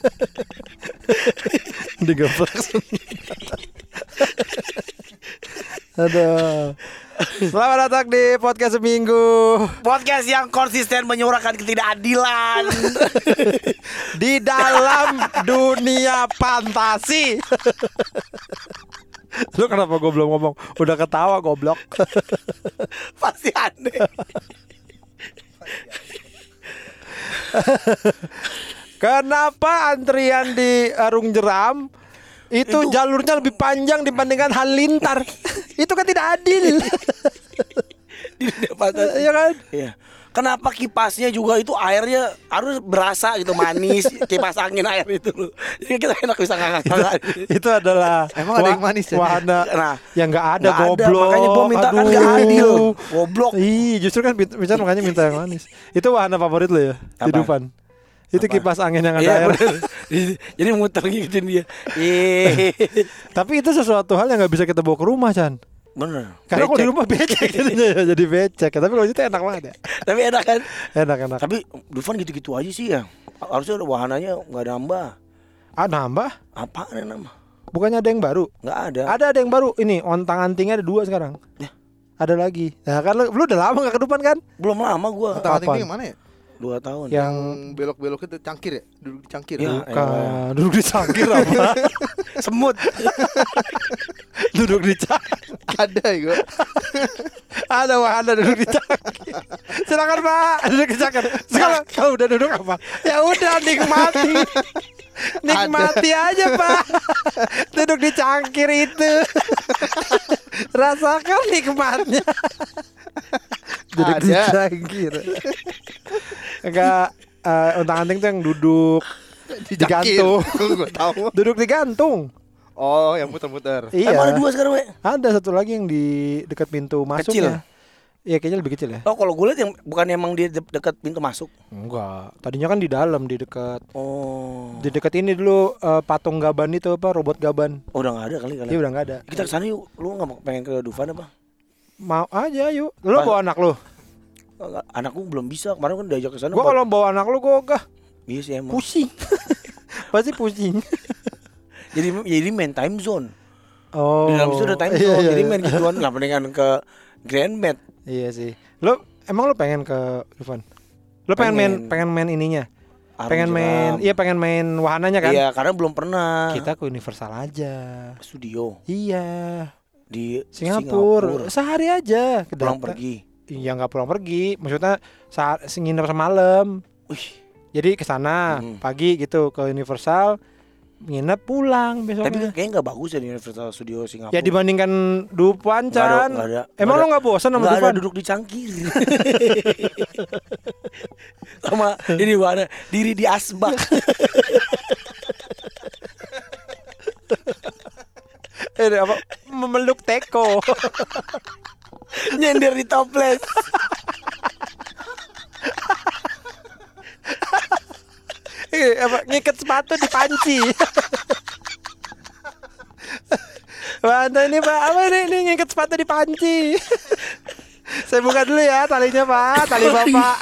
Digeprek Aduh. Selamat datang di podcast seminggu Podcast yang konsisten menyuarakan ketidakadilan di dalam dunia fantasi. Lu kenapa gue belum ngomong? Udah ketawa goblok. Pasti aneh Kenapa antrian di Arung Jeram itu, Itu- jalurnya lebih panjang dibandingkan Halilintar? itu kan tidak adil. Di dunia fantasi. Iya kan? Iya. Kenapa kipasnya juga itu airnya harus berasa gitu manis kipas angin air itu loh. Jadi kita enak bisa ngangkat itu adalah Emang ada yang manis ya? wahana Nah, yang nggak ada ada, goblok makanya gua minta kan nggak adil. Goblok. ih justru kan bicara makanya minta yang manis itu wahana favorit lo ya Apa? di Dufan itu Apa? kipas angin yang ada Iya, air. Jadi muter ngikutin dia. Iya. tapi itu sesuatu hal yang nggak bisa kita bawa ke rumah Chan Bener. karena kalau di rumah becek jadinya ya, jadi becek tapi kalau itu enak banget ya Tapi enak kan? enak enak Tapi Dufan gitu-gitu aja sih ya. Harusnya ada wahananya nggak nambah. ah nambah Apa yang nambah? bukannya ada yang baru Nggak ada. ada ada yang baru ini ontang antingnya ada dua sekarang Ya. ada lagi nah kan lu, lu udah lama gak ke Dufan kan Belum lama gua. Tinggi yang mana ya? Dua tahun. yang Yang belok-belok itu cangkir ya? Duduk di cangkir. Ya. Bukan, duduk di cangkir apa? Semut. duduk di cangkir. Ada ya gua. Ada wahana duduk di cangkir. Silakan Pak, duduk di cangkir. Sekarang kalau udah duduk apa? Ya udah nikmati. Nikmati aja Pak. Duduk di cangkir itu. Rasakan nikmatnya. Duduk di Ada. cangkir. Enggak eh, untang anting tuh yang duduk. Digantung. Gua tahu. duduk digantung. Oh, yang muter-muter. Iya. Emang ada dua sekarang, we? Ada satu lagi yang di dekat pintu masuknya. Iya kayaknya lebih kecil ya. Oh, kalau gue lihat yang bukan emang dia de- dekat pintu masuk. Enggak. Tadinya kan di dalam di dekat Oh. di dekat ini dulu eh, patung gaban itu apa robot gaban. Oh, udah nggak ada kali kali. Iya udah nggak ada. Kita ke sana yuk. Lu nggak mau- pengen ke Dufan apa? Mau aja yuk. Lu bawa anak lu. Anakku belum bisa. Kemarin kan diajak ke sana. Gua kalau bawa anak lu gua ogah Iya sih emang. pusing. Pasti pusing. Jadi jadi main time zone. Oh. Di dalam itu ada time Iya, zone. iya, jadi iya. main gituan nggak mendingan ke Grand Mat. Iya sih. Lu emang lu pengen ke Dufan? Lu pengen, main Pengen. pengen main ininya? Arung pengen main Jeram. iya pengen main wahananya kan? Iya, karena belum pernah. Kita ke Universal aja. studio Iya. di Singapura. Sehari aja. Pulang pergi. Iya nggak pulang pergi, maksudnya saat nginep semalam. Wih, Jadi ke sana Hmm. pagi gitu ke Universal, nginep pulang tapi besoknya. kayaknya nggak bagus ya di Universal Studio Singapura. Ya dibandingkan Dufan Nggak ada- Chan. nggak ada- Emang nggak lo nggak bosan sama Nggak ada Dufan? duduk di cangkir. Sama ini mana diri di asbak. Eh, apa? Memeluk teko. Nyender di toples. Eh, apa? Ngikat sepatu di panci. Mana ini pak? Apa ini? Ini ngikat sepatu di panci. Saya buka dulu ya talinya pak, tali bapak.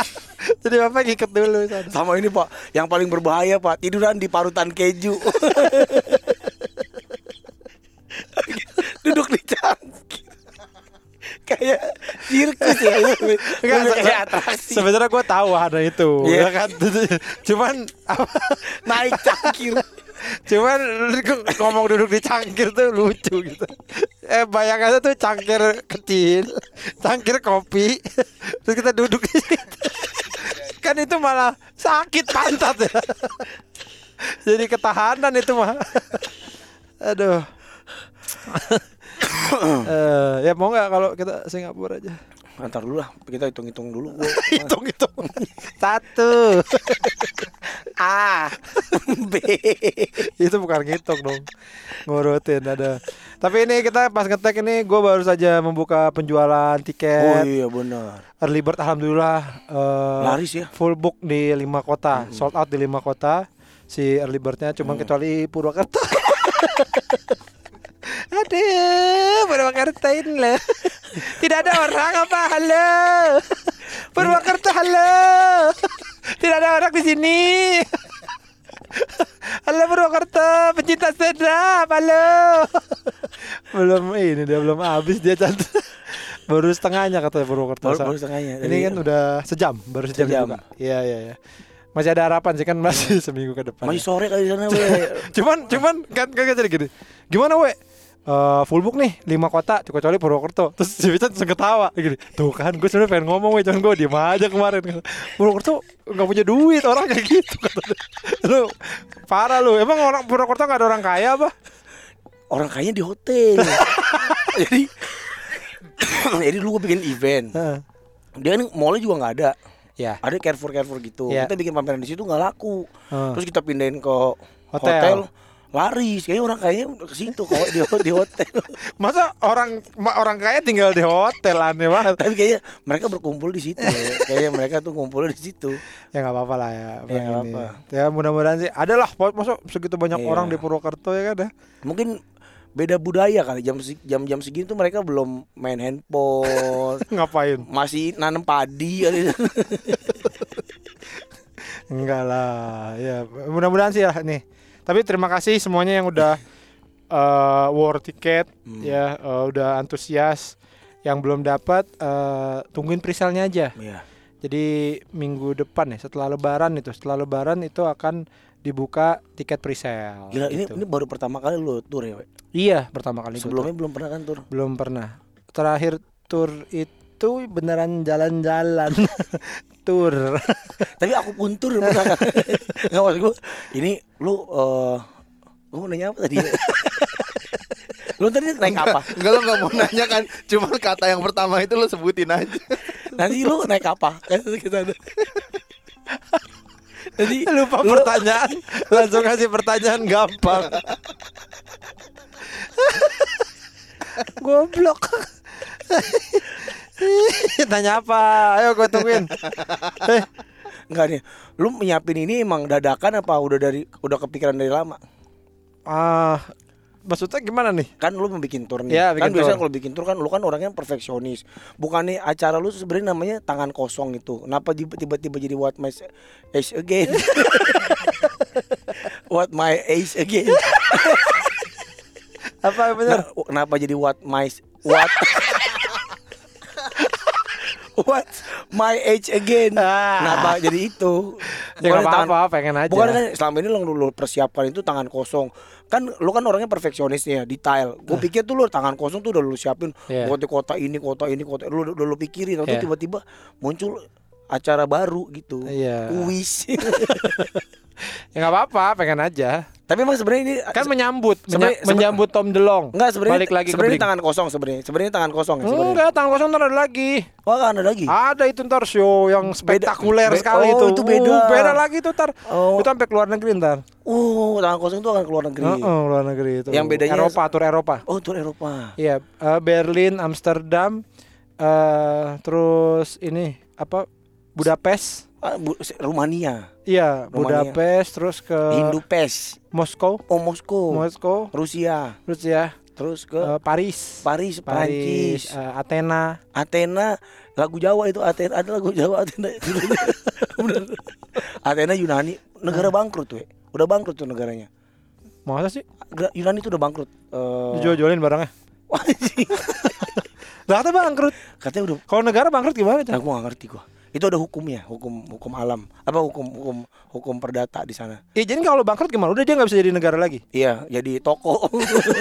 Jadi bapak ngikat dulu sana. Sama ini Pak, yang paling berbahaya Pak, tiduran di parutan keju. Duduk di cangkir. Kayak sirkus ya. Enggak, se- kayak atraksi. Sebenarnya gue tahu ada itu, Iya. ya kan. Cuman apa? Naik cangkir. Cuman ngomong duduk di cangkir tuh lucu gitu. Eh bayangannya tuh cangkir kecil, cangkir kopi, terus kita duduk di situ. Kan itu malah sakit pantat ya. Jadi ketahanan itu mah. Aduh. Eh, ya mau nggak kalau kita Singapura aja? Antar dulu lah, kita hitung-hitung dulu. Gua- Hitung hitung. Satu. A, B. itu bukan ngitung dong ngurutin ada tapi ini kita pas ngetek ini gue baru saja membuka penjualan Oh tiket iya benar. early bird alhamdulillah eh, Laris ya. full book di lima kota sold out di lima kota si early birdnya cuma kecuali Purwakarta Aduh, Purwakarta ini lah. Tidak ada orang apa? Halo. Purwakarta halo. Tidak ada orang di sini. Halo Purwokerto, pencinta up, halo. belum ini dia belum habis dia cantik. Baru setengahnya kata Purwokerto. Baru- baru setengahnya. Ini kan udah sejam, baru sejam, Sejam. dibuka. Iya iya iya. Masih ada harapan sih kan masih seminggu ke depan. Masih sore kali sana, we. cuman cuman kan kan jadi gini. Gimana we? Eh, full book nih lima kota kecuali Purwokerto terus si Vincent ketawa gini tuh kan gue sebenarnya pengen ngomong we cuman gue diem aja kemarin Purwokerto nggak punya duit orang kayak gitu kata lu parah lu emang orang Purwokerto nggak ada orang kaya apa Orang kayaknya di hotel. jadi jadi dulu gue bikin event. Dia kan mallnya juga nggak ada. ya Ada Carrefour Carrefour gitu. Iya. Kita bikin pameran di situ nggak laku. Heeh. Terus kita pindahin ke Hotel. hotel. Laris. Kayaknya orang kayaknya ke situ kok di, di hotel. masa orang orang kaya tinggal di hotel aneh banget Tapi kayaknya mereka berkumpul di situ. ya. kayaknya mereka tuh ngumpul di situ. ya nggak apa-apa lah ya Ya, apa. ya mudah-mudahan sih ada lah masa segitu banyak Iya. orang di Purwokerto ya kan ya Mungkin beda budaya kali jam se- jam-jam segini tuh mereka belum main handphone ngapain masih nanam padi kali Enggak lah, ya mudah-mudahan sih ya nih. Tapi terima kasih semuanya yang udah eh, war tiket, Hmm. ya eh, udah antusias. Yang belum dapat eh, tungguin presale-nya aja. Iya. Jadi minggu depan ya, setelah Lebaran itu, setelah Lebaran itu akan dibuka tiket presale. Gila ini gitu. ini baru pertama kali lu tur ya, we? Iya, pertama kali Sebelumnya belum pernah kan tur. belum pernah. Terakhir tur itu beneran jalan-jalan. tur. Tapi aku pun tur pernah kan. Nggak maksud gua ini lu eh gua mau nanya apa tadi? lu tadi naik apa? Enggak lo nggak mau nanya kan Cuma kata yang pertama itu lo sebutin aja Nanti lu naik apa? Kan kita. Jadi lupa lu- pertanyaan langsung kasih pertanyaan gampang goblok tanya apa ayo gue tungguin Eh, Enggak nih. Lu nyiapin ini emang dadakan apa udah dari udah kepikiran dari lama? ah maksudnya gimana nih Kan lu mau bikin tur nih. Iya, kan biasanya kalau bikin tur kan lu kan orangnya perfeksionis. Bukannya acara lu sebenarnya namanya tangan kosong itu. Kenapa tiba-tiba jadi what my age again? what my age again? apa bener Nah, kenapa jadi what my what What my age again? Ah. Kenapa jadi itu? ya tangan- apa-apa pengen aja Bukan kan selama ini lo lu persiapkan itu tangan kosong. Kan lu kan orangnya perfeksionis nih ya, detail. Gue pikir tuh lu tangan kosong tuh udah lu siapin buat di kota ini, kota ini, kota lu udah lu pikirin. Tapi Iya. tiba-tiba muncul acara baru gitu. Iya. Kuis. ya nggak apa-apa pengen aja Tapi emang sebenarnya ini kan menyambut menya- Sebenarnya- menyambut Tom DeLong enggak sebenarnya balik lagi sebenarnya tangan kosong sebenarnya. Sebenarnya tangan kosong ya sebenarnya. enggak tangan kosong ntar ada lagi Wah, kan ada lagi. Ada itu ntar show yang spektakuler be- sekali oh, itu. itu beda. Uh, beda lagi itu ntar. Oh. Itu sampai keluar negeri ntar. Oh, tangan kosong itu akan keluar negeri. Heeh, luar negeri itu. Yang bedanya- Eropa, tur Eropa. Oh, tur Eropa. Iya, eh, Berlin, Amsterdam, eh terus ini apa? Budapest. Ah, Rumania, Iya, Rumania. Budapest terus ke Hindu Pes, Moskow, oh Moskow, Moskow, Rusia, terus ya terus ke eh, Paris. Paris, Paris, Prancis, eh, Athena. Athena, lagu Jawa itu Athena, ada lagu Jawa Athena. Athena Yunani, negara bangkrut tuh. Udah bangkrut tuh negaranya. Masa sih? Yunani tuh udah bangkrut. Eh, Dijual-jualin barangnya. wah, anjing. Lah kata bangkrut. Katanya udah Kalau negara bangkrut gimana? Gua gak ngerti gua. Itu ada hukumnya, hukum hukum alam. Apa hukum hukum hukum perdata di sana. Ya jadi kalau bangkrut gimana? Udah dia nggak bisa jadi negara lagi. Iya, jadi toko.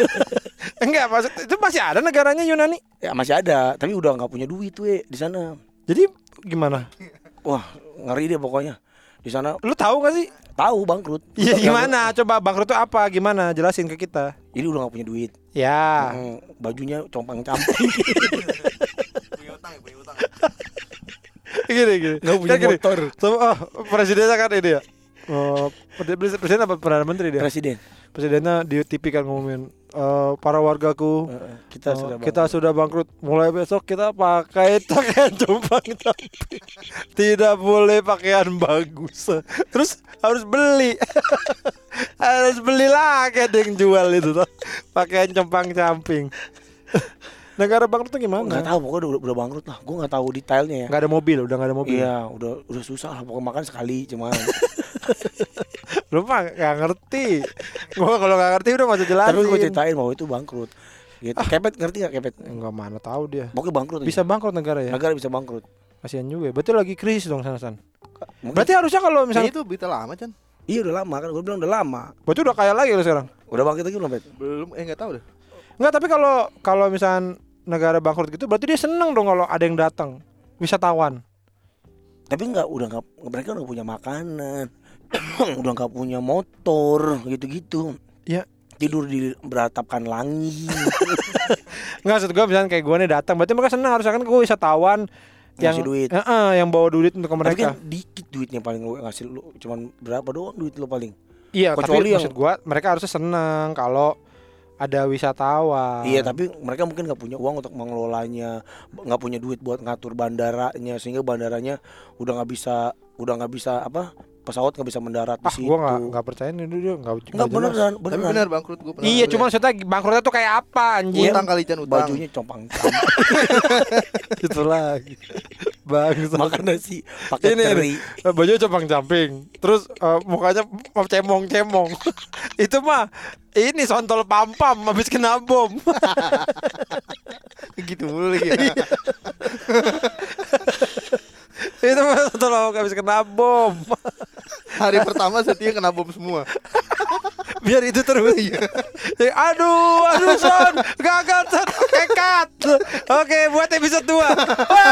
Enggak, maksud itu masih ada negaranya Yunani. ya masih ada, tapi udah nggak punya duit tuh di sana. Jadi gimana? Wah, ngeri deh pokoknya. Di sana Lu tahu gak sih? tahu bangkrut. Iya Nggak- gimana? Coba bangkrut itu apa? Gimana? Jelasin ke kita. Jadi udah nggak punya duit. Ya. Hmm, bajunya compang-camping. gini gini. Nggak punya Kan gini. motor. So- oh, presidennya kan ini ya. Oh, presiden apa perdana menteri dia? Presiden. Presidennya di TV kan ngomongin eh, para wargaku Eh, kita oh, sudah kita sudah bangkrut. Mulai besok kita pakai pakaian compang camping. Tidak boleh pakaian bagus. Terus harus beli. harus beli lagi ada yang jual itu tuh. Pakaian compang camping. Negara bangkrut tuh gimana? nggak tahu pokoknya udah, udah bangkrut lah. Gue nggak tahu detailnya ya. Nggak ada mobil, udah nggak ada mobil. Iya, udah udah susah lah pokoknya makan sekali cuman. Lu mah gak ngerti. Gua kalau gak ngerti udah gak usah jelasin. Tapi gue ceritain bahwa itu bangkrut. Gitu. Kepet ngerti gak kepet? Enggak mana tahu dia. Pokoknya bangkrut. aja. Bisa bangkrut negara ya. Negara bisa bangkrut. Kasihan juga. ya. Berarti lagi krisis dong sana san. Mungkin- Berarti harusnya kalau misalnya itu berita lama Chan iya udah lama kan gue bilang udah lama. berarti udah kaya lagi lu sekarang. Udah bangkit lagi belum, Pet? belum eh nggak tahu deh Enggak, tapi kalau kalau misalnya negara bangkrut gitu berarti dia seneng dong kalau ada yang datang. Wisatawan. Tapi enggak udah enggak mereka udah punya makanan. udah enggak punya motor gitu-gitu. Iya. Tidur di beratapkan langit. Enggak maksud gua misalnya kayak gua nih datang berarti mereka seneng harusnya kan gua wisatawan yang Ngasih duit. Heeh, yang bawa duit untuk ke Tapi mereka. kan dikit duitnya paling lu ngasih lu cuman berapa doang duit lu paling. Iya, Kecuali tapi yang- maksud gua mereka harusnya seneng kalau ada wisatawan. Iya tapi mereka mungkin nggak punya uang untuk mengelolanya, nggak punya duit buat ngatur bandaranya sehingga bandaranya udah nggak bisa udah nggak bisa apa pesawat nggak bisa mendarat di ah, situ. gua nggak nggak percaya nih dia nggak Nggak jelas. beneran, tapi benar bangkrut gue Iya, cuma maksudnya bangkrutnya tuh kayak apa anjing? utang kali utang Bajunya compang Itu lagi. Bang, makan nasi pakai Ini, teri. baju compang camping. Terus eh, mukanya cemong-cemong. Itu mah ini sontol pam-pam habis kena bom. gitu mulu lagi ya. Itu mah sontol pam habis kena bom. hari pertama setia kena bom semua Biar itu terus. Ya, aduh, aduh son, gagal son, kekat. Oke, buat episode 2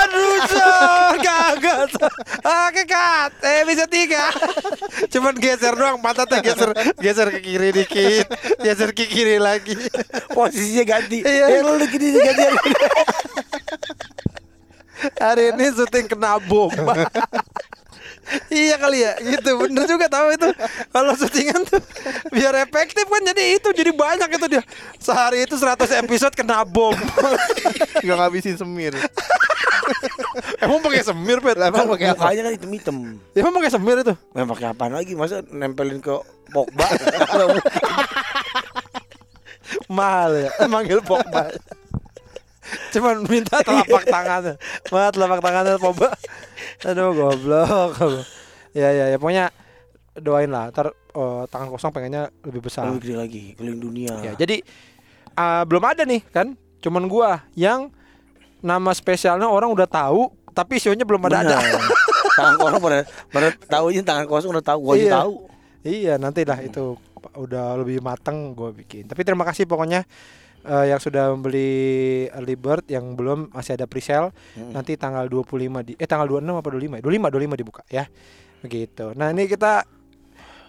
Aduh son, gagal son. Oke, kat. Episode 3 Cuman geser doang, pantatnya geser geser ke kiri dikit, geser ke kiri lagi. Posisinya ganti. Iya. Eh lu gini ganti. Hari ini syuting kena bom. iya kali ya, gitu bener juga tahu itu. Kalau syutingan tuh biar efektif kan jadi itu jadi banyak itu dia. Sehari itu 100 episode kena bom. nggak ngabisin semir Emang pakai semir, Pet? Emang pakai apa Mukanya kan hitam-hitam. Emang pakai semir itu? Memang pakai apa lagi? Masa nempelin ke Pogba? Mahal ya, manggil Pogba. Cuman minta telapak tangannya. Mah telapak tangannya Pogba. Aduh goblok. Ya ya ya pokoknya doain lah. Ntar eh, tangan kosong pengennya lebih besar. Lebih gede lagi, keliling dunia. Ya, jadi ah, belum ada nih kan? Cuman gua yang nama spesialnya orang udah tahu, tapi sionya belum ada ada. Tangan kosong pada pada tahunya tangan kosong udah tahu, gua Iya. tahu. Iya, nanti lah itu udah lebih mateng gue bikin. Tapi terima kasih pokoknya eh, yang sudah membeli early bird yang belum masih ada pre-sale. Mm. Nanti tanggal 25 di eh tanggal 26 apa 25? 25 25 dibuka ya. Begitu. Nah, ini kita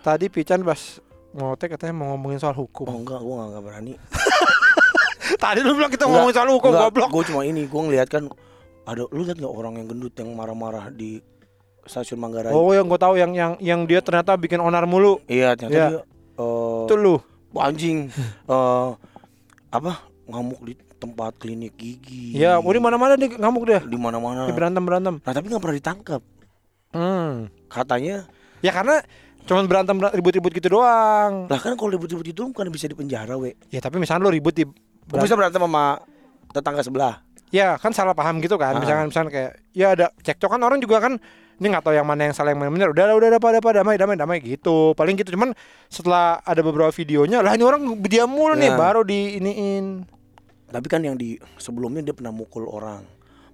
tadi Pican pas mau tag katanya mau ngomongin soal Oh hukum. enggak, gua enggak, enggak berani. Tadi lu bilang kita Enggak, ngomongin soal hukum Enggak, goblok. Gua cuma ini, gua ngeliat kan ada lu lihat nggak orang yang gendut yang marah-marah di stasiun Manggarai? Oh, yang gue tahu yang yang yang dia ternyata bikin onar mulu. Iya, ternyata Iya. dia eh, Itu lu. anjing eh apa ngamuk di tempat klinik gigi. Ya, mau di mana-mana dia ngamuk dia. di mana-mana. Dia berantem-berantem. Nah, tapi nggak pernah ditangkap. Hmm. Katanya, Ya karena cuman berantem ribut-ribut gitu doang. lah kan kalau ribut-ribut itu bukan bisa di penjara, we. Ya tapi misalnya lo ribut di Gua bisa berantem sama tetangga sebelah. Ya kan salah paham gitu kan Ah. Misalkan misalkan kayak Ya ada cekcok kan orang juga kan Ini nggak tahu yang mana yang salah yang mana yang benar Udah udah udah pada pada damai damai damai gitu Paling gitu cuman setelah ada beberapa videonya Lah ini orang diam mulu nih Ya. Baru di iniin Tapi kan yang di sebelumnya dia pernah mukul orang.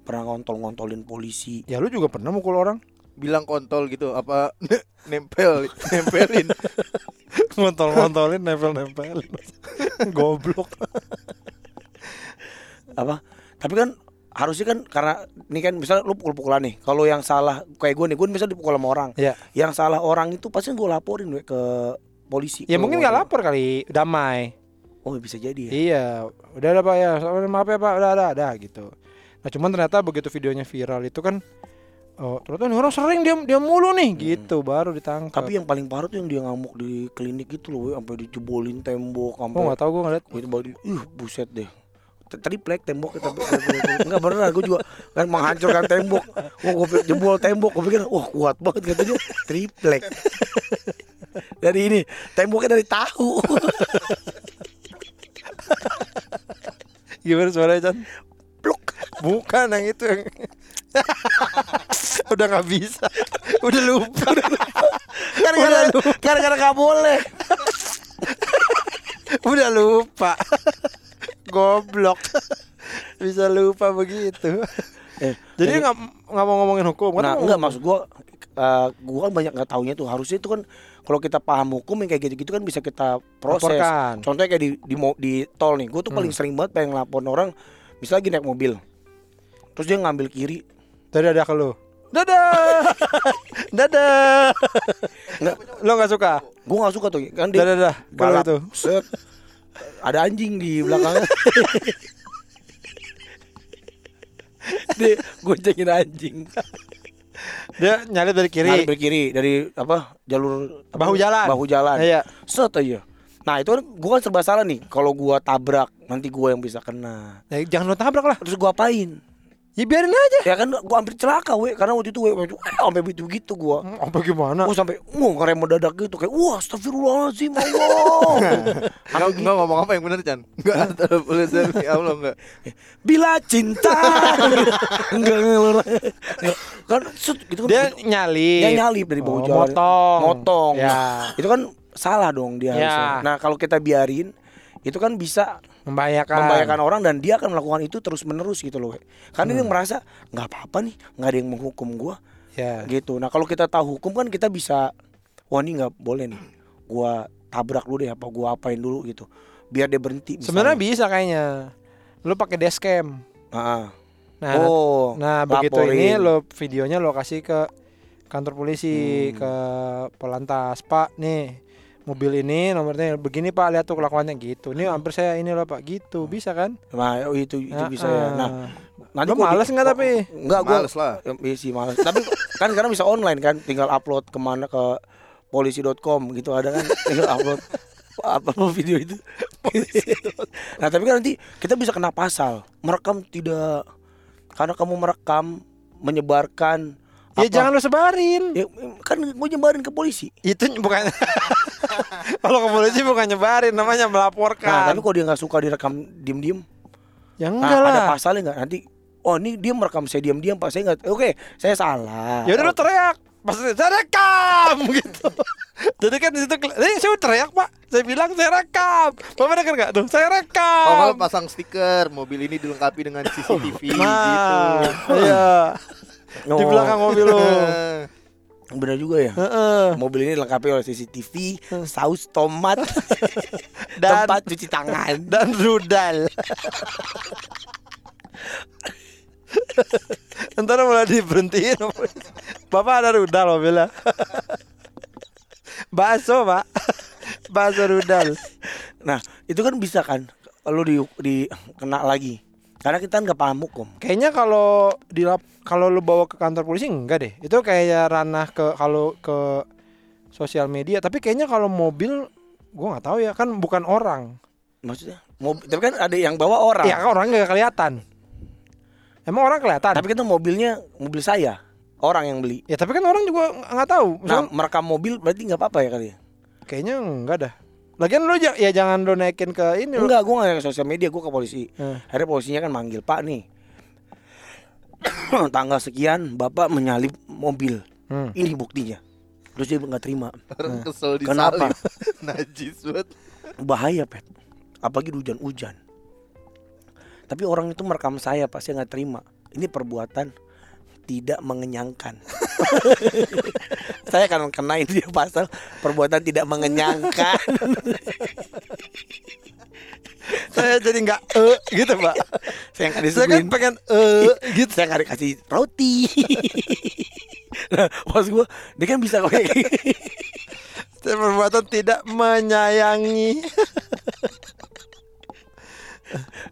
Pernah ngontol-ngontolin polisi. Ya lu juga pernah mukul orang bilang kontol gitu apa nempel nempelin Ngontol-ngontolin nempel-nempelin Goblok Apa? Tapi kan harusnya kan karena ini kan misalnya lu pukul-pukulan nih. Kalau yang salah kayak gue nih, gue misalnya dipukul sama orang. Ya Yang salah orang itu pasti gue laporin we, ke polisi. Ya mungkin gua- nggak lapor kali Damai Oh bisa jadi ya. Iya, udah ada pak ya, maaf ya pak, udah ada, ada gitu. Nah cuman ternyata begitu videonya viral itu kan, oh ternyata ini orang sering dia dia mulu nih, gitu baru ditangkap. Tapi yang paling parah tuh yang dia ngamuk di klinik itu loh, we, sampai dijebolin tembok, oh sampai nggak tahu gue ngeliat. itu balik, ih buset deh. T- Tadi plek tembok tapi enggak beneran gue juga kan menghancurkan tembok. Wah, gue jebol tembok, gue pikir wah kuat banget katanya triplek. dari ini temboknya dari tahu. Gimana suaranya Chan? Pluk. Bukan yang itu yang udah nggak bisa, udah lupa. Gara-gara gara-gara nggak boleh. Udah lupa. Goblok. Bisa lupa begitu. Eh, Jadi nggak nggak mau ngomongin hukum kan? Nah, ngomong. maksud gua eh, gua kan banyak nggak taunya tuh harusnya itu kan kalau kita paham hukum yang kayak gitu-gitu kan bisa kita proses. Laporkan. Contohnya kayak di di, mo- di tol nih, gua tuh paling sering banget pengen laporin orang misalnya lagi naik mobil. Terus dia ngambil kiri. Dari ada ke lu. Dadah. Dadah. Nggak. Lo nggak suka? Gua nggak suka tuh kan dia Dadah dah. Kalau balap itu. set ada anjing di belakangnya. dia goncengin anjing. Dia nyalip dari kiri. Kiri. kiri dari apa jalur apa? Bahu jalan. Bahu jalan. Iya. Set aja. Nah itu kan gua kan serba salah nih. Kalau gua tabrak nanti gua yang bisa kena. Ya, jangan lo tabrak lah. Terus gua apain? Ya biarin aja. Ya kan gua hampir celaka we karena waktu itu we waktu itu, eh, sampai begitu gitu gua. Hmm, Apa gimana? Gua sampai mau ngerem mendadak gitu kayak wah astagfirullahaladzim Allah. Enggak enggak ngomong apa yang benar, Chan? Enggak boleh demi Allah enggak. Bila cinta. Enggak enggak. Kan set, gitu kan. Dia nyalip. Dia nyalip dari bawah Oh, jalan. Motong. Motong. Ya. Itu kan salah dong dia Ya. harusnya. Nah, kalau kita biarin itu kan bisa Membahayakan. membahayakan orang dan dia akan melakukan itu terus menerus gitu loh. Karena Hmm. dia merasa nggak apa-apa nih, nggak ada yang menghukum gua Ya. gitu. Nah, kalau kita tahu hukum kan kita bisa wah ini nggak boleh nih. Gua tabrak dulu deh apa gua apain dulu gitu. Biar dia berhenti. Sebenarnya bisa kayaknya. Lu pakai dashcam. Ah. Nah, oh, nah begitu laporin. ini lo videonya lo kasih ke kantor polisi Hmm. ke polantas Pak nih mobil ini nomornya begini Pak. Lihat tuh kelakuannya. Gitu. Ini hampir saya ini loh Pak. Gitu. Bisa kan? Nah, oh, itu itu bisa ya. Nah, nanti Lo gua males nggak tapi? Enggak, gua Males lah. Ya, Iya sih males. Tapi kan sekarang bisa online kan, tinggal upload ke mana ke polisi.com gitu ada kan, tinggal upload apa video itu. nah tapi kan nanti kita bisa kena pasal. Merekam tidak? Karena kamu merekam menyebarkan ya apa- jangan lo sebarin. Ya, kan gue nyebarin ke polisi. Itu bukan kalau ke polisi bukan nyebarin namanya nah melaporkan tapi kalau dia nggak suka direkam diem-diem. Ya nah, enggak ada lah. pasalnya nggak? Nanti oh ini dia merekam saya diam-diam pak. Saya nggak oke saya salah. Ya udah lo teriak. Pas saya rekam gitu. Jadi kan di situ eh saya teriak pak? Saya bilang saya rekam. Bapak dengar nggak? Tuh saya Oh, rekam kalau pasang stiker mobil ini dilengkapi dengan CCTV nah gitu. iya. Di Oh, belakang mobil lo benar juga ya? Heeh. Mobil ini dilengkapi oleh CCTV, saus tomat, Dan- tempat cuci tangan. dan rudal. Ntar mulai diberhentiin. Bapak ada rudal mobilnya? Bakso pak. Bakso rudal. Nah, itu kan bisa kan? Lu di, di kena lagi. Karena kita nggak paham hukum. Kayaknya kalau di kalau lu bawa ke kantor polisi enggak deh. Itu kayak ranah ke kalau ke sosial media. Tapi kayaknya kalau mobil gua nggak tahu ya kan bukan orang. Maksudnya, mobil, tapi kan ada yang bawa orang. Iya kan orang nggak kelihatan. Emang orang kelihatan. Tapi kita mobilnya mobil saya, orang yang beli. ya tapi kan orang juga nggak tahu. Nah, Misal, merekam mobil berarti nggak apa-apa ya kali ya? kayaknya enggak dah. Lagian lu ya jangan lu naikin ke ini lu. Enggak, gua nggak ke sosial media, gua ke polisi. Eh. Akhirnya polisinya kan manggil Pak nih. Tanggal sekian Bapak menyalip mobil. Hmm. Ini buktinya. Terus dia nggak terima. Orang kesel di Kenapa? Najis banget. bahaya pet apalagi hujan-hujan tapi orang itu merekam saya pasti nggak terima ini perbuatan tidak mengenyangkan saya akan kenain dia pasal perbuatan tidak mengenyangkan Saya jadi nggak eh gitu, Pak. saya nggak Saya kan pengen eh gitu saya nggak dikasih roti nah, pas gua dia kan bisa kayak. Saya perbuatan tidak menyayangi.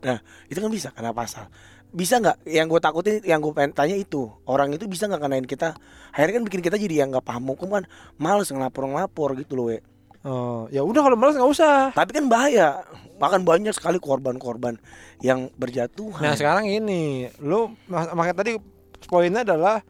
Nah, itu kan bisa kena pasal. Bisa nggak? Yang gue takutin, yang gue pengen tanya itu orang itu bisa nggak kenain kita? Akhirnya kan bikin kita jadi yang nggak paham hukum kan, males ngelapor ngelapor gitu loh, we. Oh, ya udah kalau malas nggak usah. Tapi kan bahaya, bahkan banyak sekali korban-korban yang berjatuhan. Nah sekarang ini, lu mak- makanya tadi poinnya adalah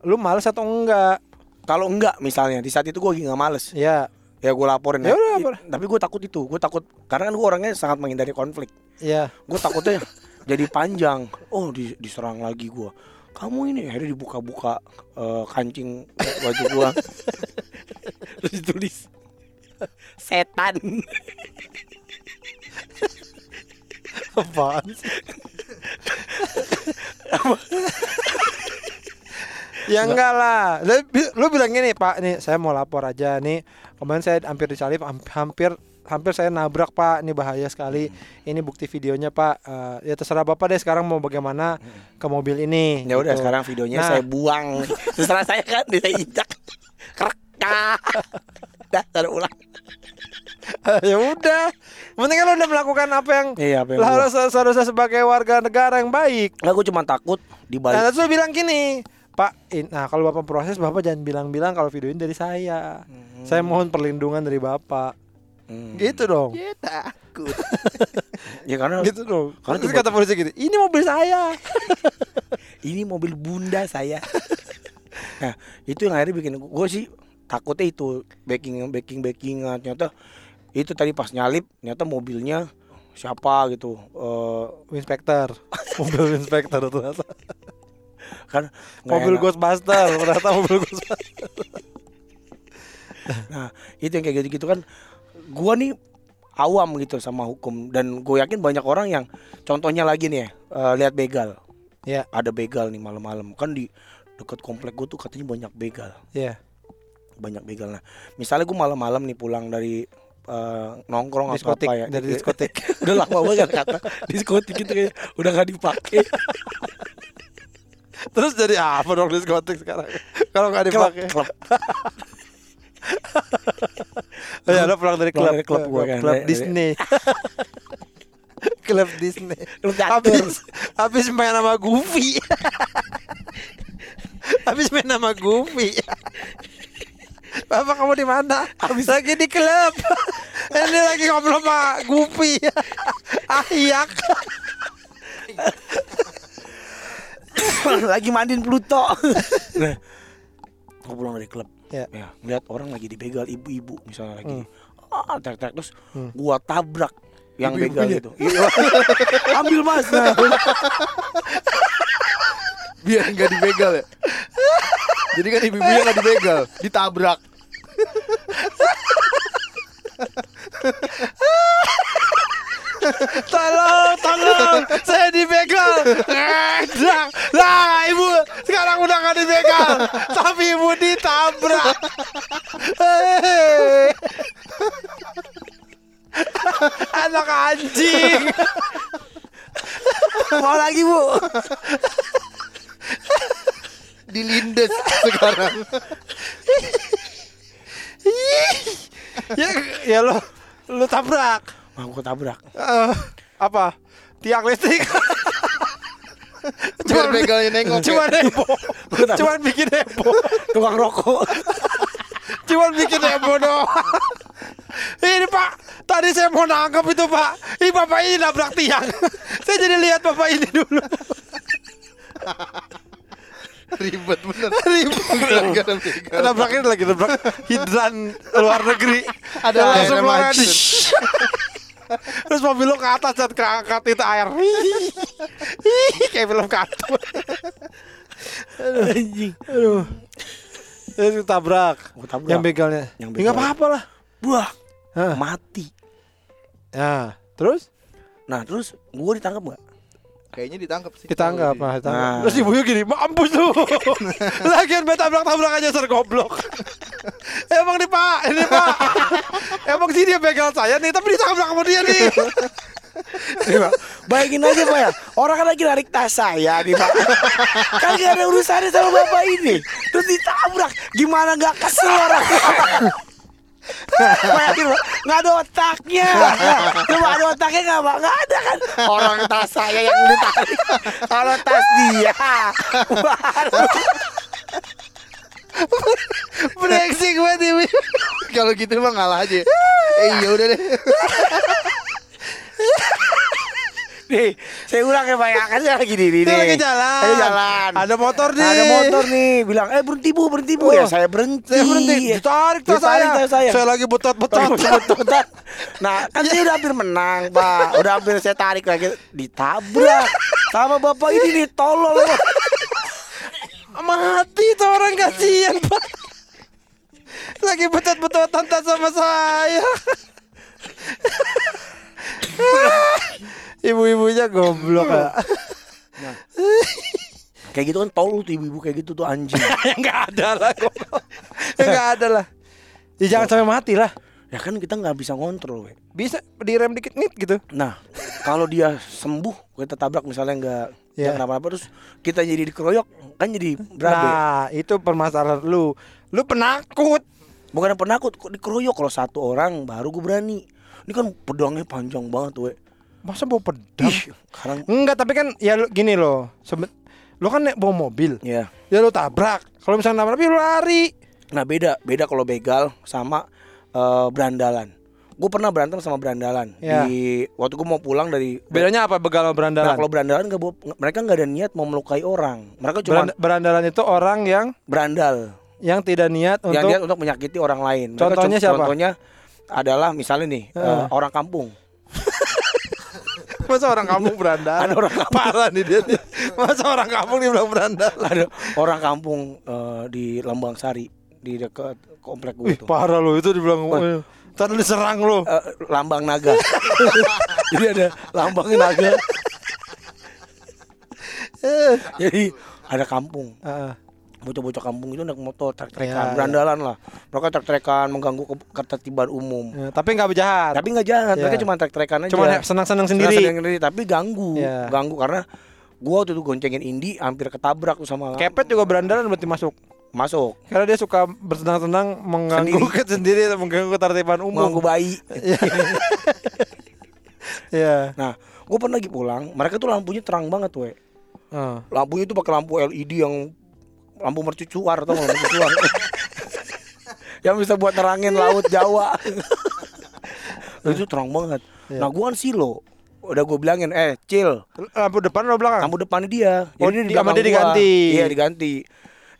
lu males atau enggak? kalau enggak misalnya di saat itu gue lagi nggak males, Ya, ya gue laporin. Ya udah, i- lapor. Tapi gue takut itu, gue takut karena kan gue orangnya sangat menghindari konflik. ya. Gue takutnya jadi panjang. Oh, di- diserang lagi gue. Kamu ini akhirnya dibuka-buka eh, kancing baju gua. Terus ditulis setan. Apaan sih? ya enggak lah. Lu, bi- lu bilang gini, Pak, nih saya mau lapor aja nih. Kemarin saya hampir disalip, ham- hampir hampir saya nabrak, Pak. Ini bahaya sekali. Ini bukti videonya, Pak. Eh, ya terserah Bapak deh sekarang mau bagaimana ke mobil ini. Ya udah gitu. sekarang videonya Nah. saya buang. Terserah saya kan, saya injak. Kerka. Dah, taruh ulang. ya udah. Penting kan lu udah melakukan apa yang Iya, apa yang harus seharusnya sebagai warga negara yang baik. Nggak, gue cuma takut Nah, dibalik. terus lu bilang gini, Pak, in- nah kalau Bapak proses Bapak jangan bilang-bilang kalau video ini dari saya. Saya mohon perlindungan dari Bapak. Hmm. Gitu dong. Ya takut. Ya karena Gitu dong. Karena Terus tiba- kata polisi gitu, ini mobil saya. ini mobil bunda saya. nah, itu yang akhirnya bikin gue sih takutnya itu backing backing backingan ternyata itu tadi pas nyalip ternyata mobilnya siapa gitu Eh, Inspektor. mobil inspektor ternyata. kan Mobil enak. Ghostbuster, ternyata mobil Ghostbuster. nah itu yang kayak gitu gitu kan gua nih awam gitu sama hukum. Dan gue yakin banyak orang yang contohnya lagi nih ya eh, lihat begal. Iya. ada begal nih malam-malam. Kan di dekat komplek gue tuh katanya banyak begal. Iya. banyak begal. Nah misalnya gue malam-malam nih pulang dari eh, nongkrong Diskotik, apa ya. Dari diskotik. udah lama banget kata. Diskotik gitu kayak udah gak dipakai. Terus jadi apa dong diskotik sekarang? Kalau nggak klub dipakai. klub Oh ya, lo pulang dari klub, dari klub gua kan. klub Dari- Disney. klub Disney. Klub. Habis habis main sama Goofy. habis main sama Goofy. Bapak kamu di mana? Habis lagi di klub. Ini lagi ngobrol sama Goofy. Ayak. lagi mandiin Pluto nah gue pulang dari klub Ya. ya ngeliat orang lagi dibegal ibu-ibu misalnya lagi Hmm. ah teriak-teriak terus Hmm. gua tabrak yang begal Ibu-ibunya? itu Iya. ambil mas nah. Biar nggak dibegal ya. Jadi kan ibu-ibunya nggak dibegal, ditabrak. Tolong, tolong, saya dibegal. Lah ibu, udah gak dibegal, tapi ibu ditabrak. Anak anjing. mau lagi bu Dilindes sekarang. ya, ya lo, lo tabrak. mau gua tabrak Eh, apa? Tiang listrik. Biar begalnya nengok. Cuma ya. Heboh. Cuman bikin heboh. tukang rokok Cuman bikin heboh doang. Ini pak, tadi saya mau nangkep itu pak. Ini bapak ini nabrak tiang. saya jadi lihat bapak ini dulu. Ribet bener. Nabrak ini lagi nabrak hidran luar negeri. Ada langsung keluar mancur. di- Terus mobil lo ke atas dan keangkat itu air. Kayak film kartun. Anjing Aduh. Terus tabrak. Gua tabrak. Yang begalnya. Yang Ya, begal. apa-apa lah. buah Hah. mati Ya, terus nah terus gua ditangkap nggak Kayaknya ditangkap sih. ditangkap, Kalau nah, ditangkap. Nah. Terus ibunya gini, mampus lu. Lagian main tabrak-tabrak aja ser goblok. Emang nih Pak, ini Pak. Emang sih dia begal saya nih, tapi ditabrak sama dia nih. Iya, Pak. Bayangin aja Pak ya Orang kan lagi narik tas saya nih Pak Kan gak ada urusannya sama bapak ini Terus ditabrak Gimana gak kesel orang Bayangin Pak Gak ada otaknya Coba ada otaknya gak Pak Gak ada kan Orang tas saya yang ditarik Kalau tas dia baru. Brengsek banget. Kalau gitu mah ngalah aja. Eh iya udah deh. Nih Saya ulang ya Pak ya Kan saya lagi diri Dia nih lagi jalan. Lagi jalan Ada motor nih. Ada motor nih Bilang eh berhenti bu berhenti bu Oh. Ya saya berhenti Saya berhenti, ditarik tas saya. saya Saya lagi betot-betot. Betot-betot. Nah kan saya udah hampir menang pak Udah hampir saya tarik lagi Ditabrak Sama bapak ini nih Tolol Mati tuh orang kasihan Pak. lagi betot-betotan tas sama saya. Ibu-ibunya goblok ya. Kayak gitu kan tol tuh ibu-ibu kayak gitu tuh anjing. Enggak ada lah. Enggak ada lah. Ya jangan sampai mati lah. ya kan kita nggak bisa ngontrol, we. Bisa direm dikit nit gitu. Nah, kalau dia sembuh, kita tabrak misalnya nggak yeah. kenapa-napa terus kita jadi dikeroyok, kan jadi berabe. Nah, itu permasalahan lu. Lu penakut. Bukan penakut, kok dikeroyok kalau satu orang baru gue berani. Ini kan pedangnya panjang banget, we. Masa bawa pedang? Ih, sekarang Enggak, tapi kan ya lu, gini loh. Sebe- lu kan naik bawa mobil. ya. Ya lu tabrak. Kalau misalnya nabrak lu lari. Nah, beda, beda kalau begal sama eh, berandalan. Gue pernah berantem sama berandalan Ya. di waktu gue mau pulang dari Bedanya apa begal sama Nah, berandalan? kalau berandalan nggak bawa- mereka nggak ada niat mau melukai orang. Mereka cuma Beranda- berandalan itu orang yang berandal. yang tidak niat yang untuk niat untuk menyakiti orang lain. Mereka Contohnya siapa? Contohnya adalah misalnya nih eh, orang kampung. Masa orang kampung berandalan? Ada orang kampung. Parah nih dia. nih. Masa orang kampung dibilang berandalan? Ada orang kampung eh, di Lambang Sari di dekat komplek gue Wih, tuh. parah lo itu dibilang eh, Ntar diserang lo. Eh, lambang naga. Jadi ada lambangnya naga. Jadi ada kampung. Bocah-bocah kampung itu naik motor trek-trekan, Ya, berandalan lah. Mereka trek-trekan mengganggu ke- ketertiban umum. Ya, tapi nggak berjahat. Tapi nggak jahat, mereka Ya. cuma trek-trekan aja. Cuma senang-senang sendiri. Sendiri, tapi ganggu, Ya. ganggu karena gua waktu itu goncengin Indi hampir ketabrak tuh sama Kepet juga berandalan berarti masuk. masuk. Karena dia suka bersenang-senang mengganggu Sendiri. sendiri atau mengganggu ketertiban Mengganggu umum. bayi. Iya. Nah, gua pernah lagi pulang, mereka tuh lampunya terang banget, we. Heeh. Lampunya itu pakai lampu LED yang lampu mercusuar atau lampu mercusuar. yang bisa buat nerangin laut Jawa. itu terang banget. Iya. Nah, gua kan silo. Udah gue bilangin, eh, chill. Lampu depan atau belakang? Lampu depannya dia. Oh, Jadi di- sama dia diganti. Iya, diganti.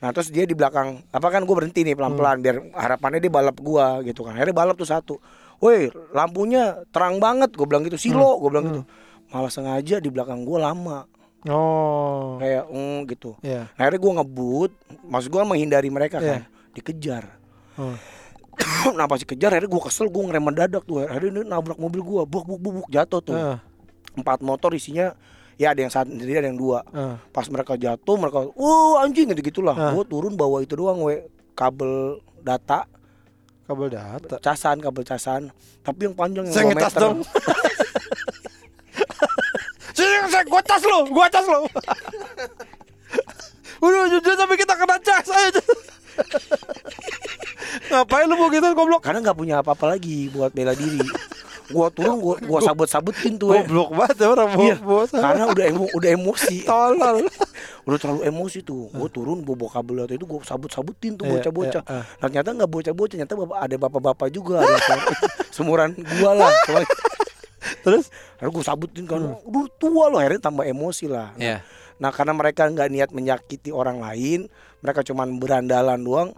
Nah, terus dia di belakang. Apa kan gue berhenti nih pelan-pelan Hmm. biar harapannya dia balap gua gitu kan. Akhirnya balap tuh satu. Woi, lampunya terang banget. Gue bilang gitu. Silo, Hmm. gue bilang gitu. Malah sengaja di belakang gua lama. Oh. Kayak mm, gitu. Iya. Nah, akhirnya gue ngebut, maksud gue menghindari mereka Iya. kan, dikejar. Oh. nah pas dikejar, akhirnya gue kesel, gue ngerem mendadak tuh. Akhirnya dia nabrak mobil gue, buk buk buk buk jatuh tuh. Heeh. Empat motor isinya, ya ada yang satu sendiri, ada yang dua. Heeh. Pas mereka jatuh, mereka, uh anjing gitu gitulah. Ah. Gue turun bawa itu doang, we kabel data, Kabel data. casan, kabel casan. Tapi yang panjang yang Saya meter. dong. Saya gua tas lo, gua tas lo. Udah jujur sampai kita kena cas aja. Ngapain lu mau gitu goblok? Karena nggak punya apa-apa lagi buat bela diri. Gua turun, gua, gua sabut-sabutin tuh, we. Goblok banget ya orang Iya, bawa karena udah emo, udah emosi. tolol. udah terlalu emosi tuh gue turun gue bawa kabel itu gue sabut-sabutin tuh Iya, bocah-bocah nah, ternyata nggak bocah-bocah ternyata bapak, ada bapak-bapak juga ada se- semuran gua lah Terus? akhirnya gue sabutin kan udah tua loh akhirnya tambah emosi lah nah, Iya. nah karena mereka nggak niat menyakiti orang lain mereka cuman berandalan doang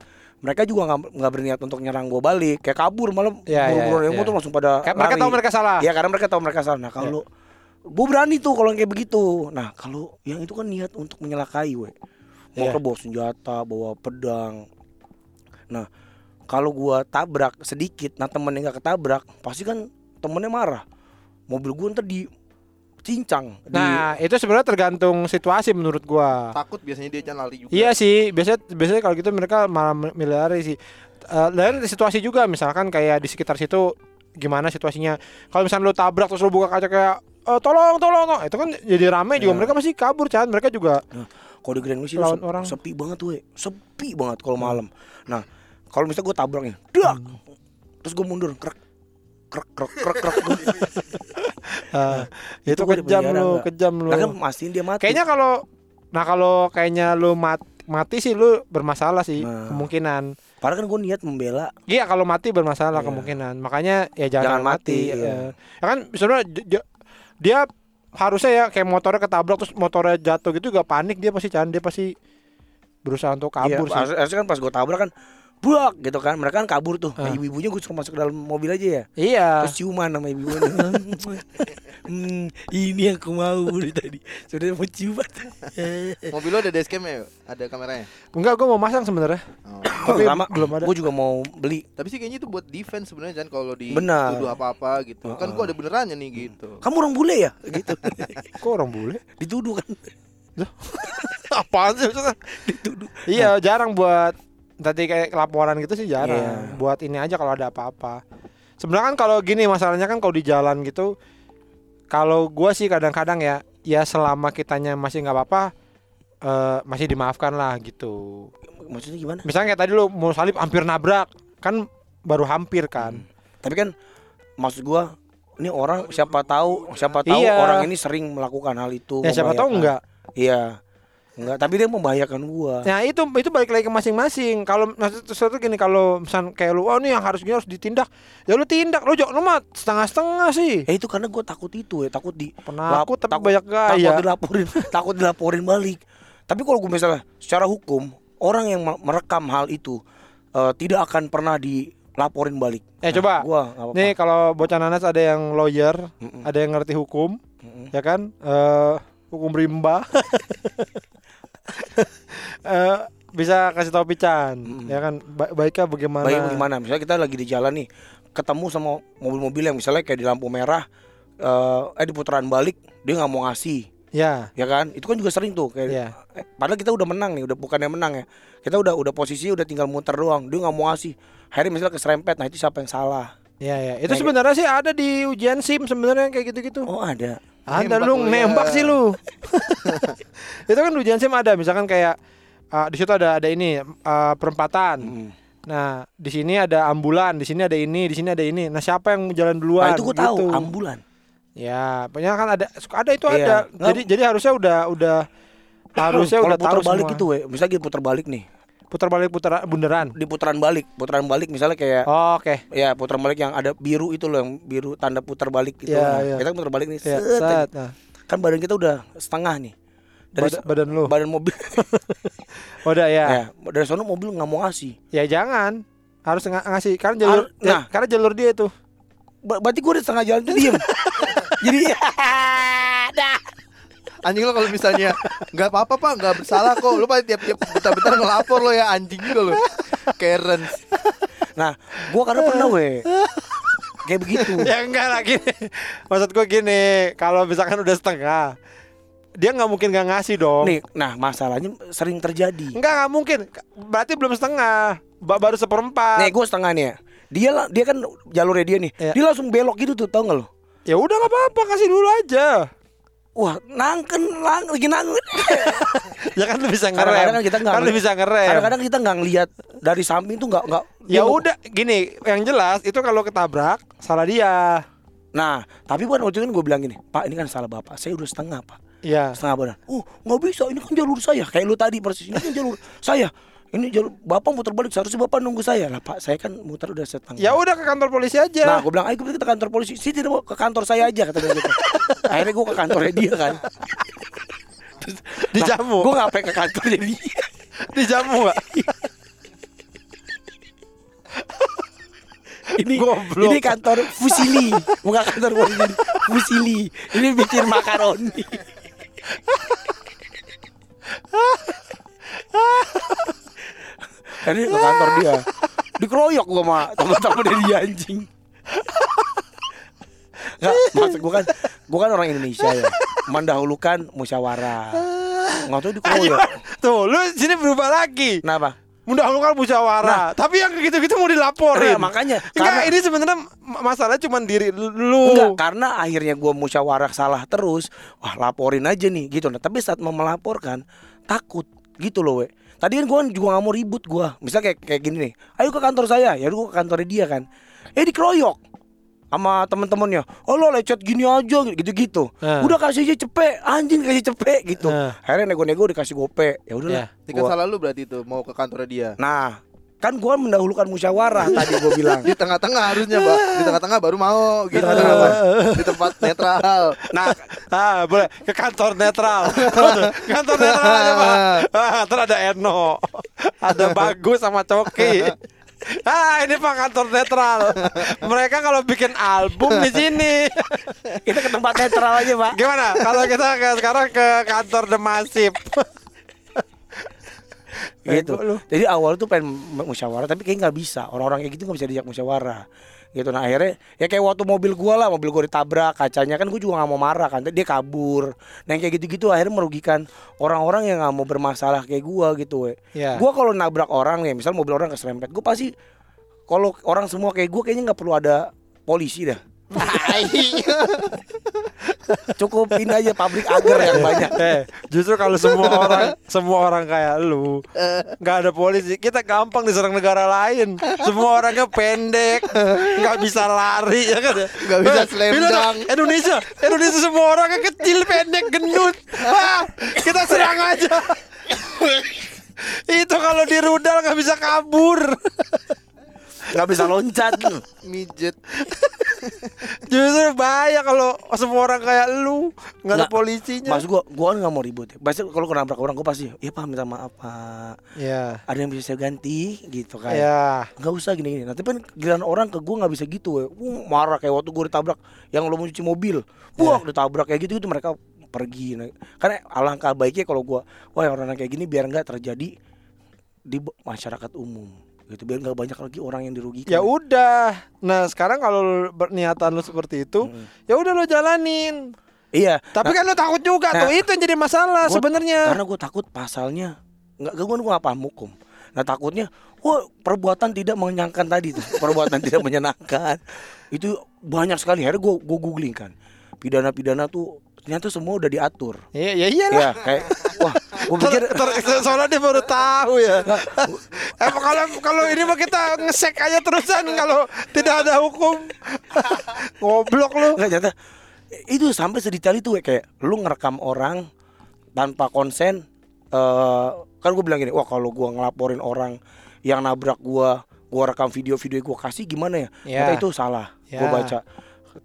mereka juga nggak berniat untuk nyerang gue balik kayak kabur malah Iya, iya, buru-buru emo iya. tuh langsung pada Kayak mereka tahu mereka salah. Iya karena mereka tahu mereka salah. Nah kalau gue berani tuh kalau kayak begitu. Nah kalau yang itu kan niat untuk menyelakai, we. Mereka Iya. bawa senjata, bawa pedang. Nah kalau gua tabrak sedikit, nah temennya nggak ketabrak, pasti kan temennya marah. Mobil gua ntar di cincang. Di, Nah, itu sebenarnya tergantung situasi menurut gua. Takut biasanya dia jangan lari juga. Iya sih, biasanya biasanya kalau gitu mereka malah milih lari sih. Eh dan situasi juga misalkan kayak di sekitar situ gimana situasinya. Kalau misalnya lu tabrak terus lu buka kaca kayak eh, tolong tolong tolong. itu kan jadi rame juga Ya. mereka pasti kabur kan mereka juga kalau di Grand Wisi Lawan se- orang. sepi banget we, sepi banget kalau malam. Nah kalau misalnya gua tabrak nih, dak, terus gua mundur, krek, krek, krek, krek, krek. eh, itu, Itu kejam lu, kejam lu. Nah kan mastiin dia mati. Kayaknya kalau nah kalau kayaknya lu mat, mati sih lu bermasalah sih Nah. kemungkinan. Padahal kan gue niat membela Iya kalau mati bermasalah Iya. kemungkinan. Makanya ya jangan, Jangan mati. mati, iya. eh. Ya kan sebenarnya dia harusnya ya kayak motornya ketabrak terus motornya jatuh gitu juga panik dia pasti can dia pasti berusaha untuk kabur Iya, sih. harus- harusnya kan pas gue tabrak kan Buak gitu kan Mereka kan kabur tuh Nah, Ah. Ibu-ibunya gue suruh masuk ke dalam mobil aja ya Iya. Terus ciuman sama ibu-ibunya hmm, Ini yang aku mau dari tadi Sudah mau ciuman Mobil lo ada dashcam ya? Ada kameranya? Enggak, gue mau masang sebenarnya. Oh. Tapi sama belum ada. Gue juga mau beli. Tapi sih kayaknya itu buat defense sebenarnya kan kalau di Benar. tuduh apa-apa gitu. Kan gua ada benerannya nih gitu. Kamu orang bule ya? Gitu. Kok orang bule? Dituduh kan. Apaan sih maksudnya? Dituduh. Iya, jarang buat tadi kayak laporan gitu sih jarang. Iya. Buat ini aja kalau ada apa-apa. Sebenarnya kan kalau gini masalahnya kan kalau di jalan gitu kalau gua sih kadang-kadang ya ya selama kitanya masih nggak apa-apa eh, masih dimaafkan lah gitu. Maksudnya gimana? Misalnya kayak tadi lu mau salib hampir nabrak, kan baru hampir kan. Tapi kan maksud gua ini orang siapa tahu siapa tahu Iya. orang ini sering melakukan hal itu. Ya siapa tahu enggak. Iya. Enggak, tapi dia membahayakan gua. Nah itu itu balik lagi ke masing-masing. Kalau maksud sesuatu gini kalau misal kayak lu, oh ini yang harus gini harus ditindak, ya lu tindak. Lu jok, lu mah setengah-setengah sih. Eh itu karena gua takut itu ya, takut di Penakut tapi banyak gaya. Takut dilaporin, takut dilaporin balik. Tapi kalau gue misalnya secara hukum orang yang me- merekam hal itu eh, tidak akan pernah dilaporin balik. Eh, coba. Gua nggak apa-apa. Nih kalau bocah nanas ada yang lawyer, Mm-mm. ada yang ngerti hukum, Mm-mm. ya kan? Eh hukum rimba. Eh, bisa kasih tahu Pican, Mm-mm. ya kan? Ba- baiknya bagaimana? Baik gimana? Misalnya kita lagi di jalan nih, ketemu sama mobil-mobil yang misalnya kayak di lampu merah, eh, eh di putaran balik dia nggak mau ngasih, Ya, ya kan? Itu kan juga sering tuh kayak. Iya. eh, padahal kita udah menang nih, udah bukan yang menang ya. Kita udah udah posisi udah tinggal muter doang, dia nggak mau ngasih. Akhirnya misalnya keserempet, nah itu siapa yang salah? ya, ya. Itu Nah, sebenarnya sih ada di ujian SIM sebenarnya kayak gitu-gitu. Oh ada. Ada Nembak lu lu ya. nembak sih lu. itu kan ujian SIM ada, misalkan kayak uh, di situ ada ada ini uh, perempatan. Mm. Nah, di sini ada ambulan, di sini ada ini, di sini ada ini. Nah, siapa yang jalan duluan? Nah itu gue tahu, Gitu. ambulan. Ya, pokoknya kan ada ada itu Iya. ada. Nggak- Jadi jadi harusnya udah udah harusnya udah tahu putar balik semua. itu, we, misalnya kita putar balik nih, putar balik putar bundaran. di putaran balik, putaran balik misalnya kayak Oh, Oke. ya putaran balik yang ada biru itu loh, yang biru tanda putar balik itu. Iya, Nah, iya. Kita putar balik nih, Ya, set, set. Nah, kan badan kita udah setengah nih. Dari badan, badan lu. badan mobil, Udah ya. ya, dari sana mobil nggak mau ngasih. Ya jangan. Harus ng- ngasih karena jalur nah. ya, karena jalur dia itu. Ber- berarti gue udah setengah jalan tuh diem. Jadi dah. Anjing lo kalau misalnya nggak apa-apa pak, nggak bersalah kok. Lo paling tiap-tiap bentar-bentar ngelapor lo ya anjing juga lo. Karen. Nah, gua karena pernah we kayak begitu. ya enggak lah gini. Maksud gua gini, kalau misalkan udah setengah, dia nggak mungkin nggak ngasih dong. Nih, nah masalahnya sering terjadi. Enggak nggak mungkin. Berarti belum setengah. Ba- baru seperempat. Nih, gue setengah nih ya. Dia dia kan jalurnya dia nih. Iya. Dia langsung belok gitu tuh, tau gak lo? Ya udah nggak apa-apa, kasih dulu aja. Wah, nangken, lang, lagi nangken. Ya kan lu bisa ngerem. Kadang-kadang kan kita nggak kan bisa ngerem. Kadang-kadang kita nggak ngelihat dari samping tuh nggak nggak. Ya udah, gini, yang jelas itu kalau ketabrak salah dia. Nah, tapi bukan waktu itu kan gue bilang gini, Pak ini kan salah bapak, saya udah setengah pak, Iya. setengah badan. Oh nggak bisa, ini kan jalur saya. Kayak lu tadi persis ini kan jalur saya. Ini jalur bapak muter balik, seharusnya bapak nunggu saya lah pak. Saya kan muter udah setengah. Ya udah ke kantor polisi aja. Nah, gue bilang, ayo kita ke kantor polisi. Sih tidak mau ke kantor saya aja katanya gitu. Akhirnya gue ke kantornya dia kan. Dijamu. Gue ngapain ke kantornya dia. Dijamu gak? Ini Goblok. ini kantor Fusili, bukan kantor polisi. Fusili. Ini bikin makaroni. Ini ke kantor dia. Dikeroyok gua sama teman-teman dia anjing. Nggak, maksud gua kan gua kan orang Indonesia ya. Mendahulukan musyawarah. Nggak tahu dikeroyok. Tuh, lu sini berubah lagi. Kenapa? Mendahulukan musyawarah. Tapi yang gitu-gitu mau dilaporin. Nah, makanya, Enggak, karena- ini sebenarnya ma- masalah cuma diri lu. Enggak, karena akhirnya gua musyawarah salah terus. Wah, laporin aja nih gitu. Nah, tapi saat mau melaporkan takut gitu loh, we. Tadi kan gua juga nggak mau ribut gua. Misal kayak kayak gini nih. Ayo ke kantor saya. Ya gua ke kantornya dia kan. Eh dikeroyok sama temen-temennya. Oh lo lecet gini aja gitu-gitu. Nah. Udah kasih aja cepet, anjing kasih cepet gitu. Nah. Akhirnya nego-nego dikasih gope. Ya udahlah. Ya. Tingkat Gua- salah lu berarti itu mau ke kantornya dia. Nah, kan gua mendahulukan musyawarah tadi gua bilang. Di tengah-tengah harusnya, Mbak. Di tengah-tengah baru mau gitu. tengah-tengah, Pak. Di tempat netral. Nah, Ah, boleh ke kantor netral. kantor netral aja, Pak. Ah, terus ada Eno. Ada Bagus sama Coki. Ah, ini Pak kantor netral. Mereka kalau bikin album di sini. kita ke tempat netral aja, Pak. Gimana? Kalau kita ke, sekarang ke kantor The Massive. gitu. Jadi awal tuh pengen musyawarah tapi kayak nggak bisa. Orang-orang kayak gitu nggak bisa diajak musyawarah. Gitu nah akhirnya ya kayak waktu mobil gua lah, mobil gua ditabrak kacanya kan gua juga nggak mau marah kan. Dia kabur. Nah yang kayak gitu-gitu akhirnya merugikan orang-orang yang nggak mau bermasalah kayak gua gitu we. Ya. Gua kalau nabrak orang nih, misal mobil orang keserempet, gua pasti kalau orang semua kayak gua kayaknya nggak perlu ada polisi dah. Cukupin aja pabrik agar yang banyak. Eh, justru kalau semua orang semua orang kayak lu nggak ada polisi, kita gampang diserang negara lain. Semua orangnya pendek, nggak bisa lari ya kan? Nggak bisa Eh, dunk. Indonesia, Indonesia semua orangnya kecil, pendek, gendut. Ah, kita serang aja. Itu kalau di rudal nggak bisa kabur. Nggak bisa loncat Mijet. Justru bahaya kalau semua orang kayak lu nggak ada polisinya. Mas gua gua kan nggak mau ribut ya. Pasti kalau kenabrak orang gua pasti ya Pak minta maaf Pak. Ya, Ada yang bisa saya ganti gitu kan. ya. Nggak usah gini-gini. Nanti kan giliran orang ke gua nggak bisa gitu ya. Uh, marah kayak waktu gua ditabrak yang lo mau cuci mobil. Wah, ditabrak kayak gitu itu mereka pergi. Nah, Karena alangkah baiknya kalau gua wah orang kayak gini biar nggak terjadi di masyarakat umum gitu biar nggak banyak lagi orang yang dirugikan Ya udah. Nah, sekarang kalau berniatan lu seperti itu, Mm. ya udah lu jalanin. iya Tapi Nah, kan lu takut juga nah, tuh. Itu yang jadi masalah sebenarnya. karena gue takut pasalnya nggak gue nggak paham hukum nah takutnya wah perbuatan tidak menyenangkan tadi tuh perbuatan tidak menyenangkan itu banyak sekali akhirnya gue gue googling kan pidana pidana tuh ternyata semua udah diatur Iya, ya iyalah. ya kayak wah Ter, pikir ter, soalnya dia baru tahu ya. eh, kalau kalau ini mah kita ngesek aja terusan kalau tidak ada hukum. Goblok lu. nggak ternyata itu sampai sedetail itu ya, kayak lu ngerekam orang tanpa konsen eh kan gue bilang gini wah kalau gue ngelaporin orang yang nabrak gue gue rekam video-video gue kasih gimana ya Ya. Ternyata itu salah gue Ya. baca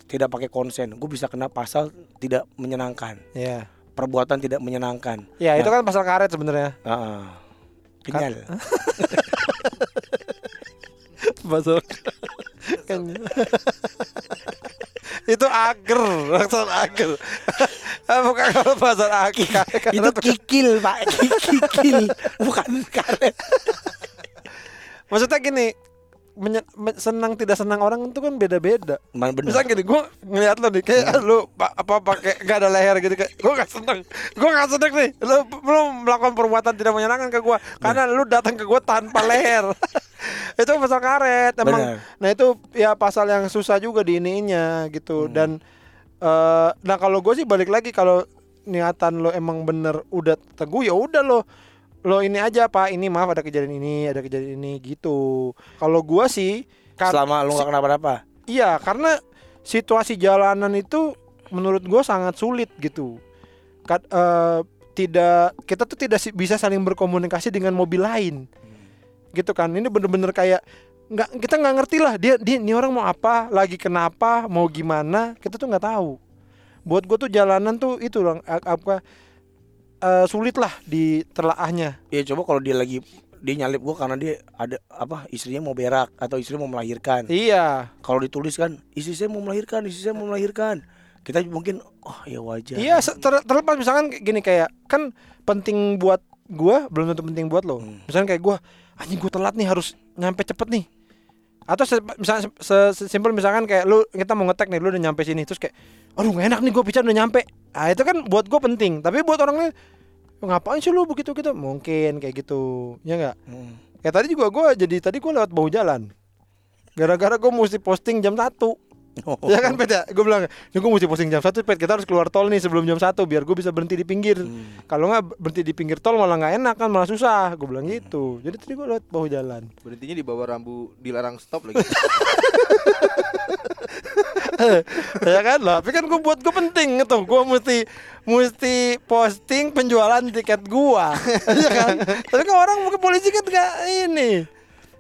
tidak pakai konsen gue bisa kena pasal tidak menyenangkan Ya. perbuatan tidak menyenangkan Ya, itu Nah, kan pasal karet sebenarnya. heeh. kenyal Pasal kan. itu ager, pasal ager. Ah, Bukan kalau pasal ager. itu kikil pak kikil bukan karet Maksudnya gini, menye- men- senang tidak senang orang itu kan beda-beda. Man, bener. Misal gini, gue ngeliat lo nih kayak Hmm. lu pa- apa pakai nggak ada leher gitu kayak gue gak seneng, gue gak seneng nih. Lu belum melakukan perbuatan tidak menyenangkan ke gue karena lu datang ke gue tanpa leher. itu pasal karet emang. Benar. Nah itu ya pasal yang susah juga di ininya gitu Hmm. dan eh nah kalau gue sih balik lagi kalau niatan lo emang bener udah teguh ya udah lo lo ini aja pak ini maaf ada kejadian ini ada kejadian ini gitu kalau gua sih selama lu nggak kenapa-napa Iya, karena situasi jalanan itu menurut gue sangat sulit gitu. Kat- eh, tidak kita tuh tidak bisa saling berkomunikasi dengan mobil lain, gitu kan? Ini bener-bener kayak nggak kita nggak ngerti lah dia dia ini orang mau apa, lagi kenapa, mau gimana, kita tuh nggak tahu. Buat gue tuh jalanan tuh itu loh, apa eh, sulit lah di telaahnya. ya coba kalau dia lagi dia nyalip gua karena dia ada apa istrinya mau berak atau istrinya mau melahirkan Iya, kalau ditulis kan istri saya mau melahirkan istri saya mau melahirkan kita mungkin oh ya wajar Iya, ter- terlepas misalkan gini kayak kan penting buat gua belum tentu penting buat lo. Hmm. Misalkan kayak gua anjing gua telat nih harus nyampe cepet nih. Atau se- misalnya se- se- simpel misalkan kayak lu kita mau ngetek nih lu udah nyampe sini terus kayak aduh gak enak nih gua bicara udah nyampe. Ah itu kan buat gua penting, tapi buat orang lain ngapain sih lu begitu gitu? Mungkin kayak gitu. Ya nggak? Hmm. kayak tadi juga gua jadi tadi gua lewat bahu jalan. Gara-gara gua mesti posting jam satu. Oh. Ya kan Pet ya? Gue bilang Ini gue mesti posting jam 1 Pet. Kita harus keluar tol nih sebelum jam 1 Biar gue bisa berhenti di pinggir. Hmm. Kalau nggak berhenti di pinggir tol malah nggak enak kan Malah susah. Gue bilang gitu. Jadi tadi gue lewat bawah jalan. Berhentinya di bawah rambu dilarang stop lagi. Ya kan lah Tapi kan gue buat gue penting gitu Gue mesti Mesti posting penjualan tiket gua Ya kan Tapi kan orang mungkin polisi kan gak ini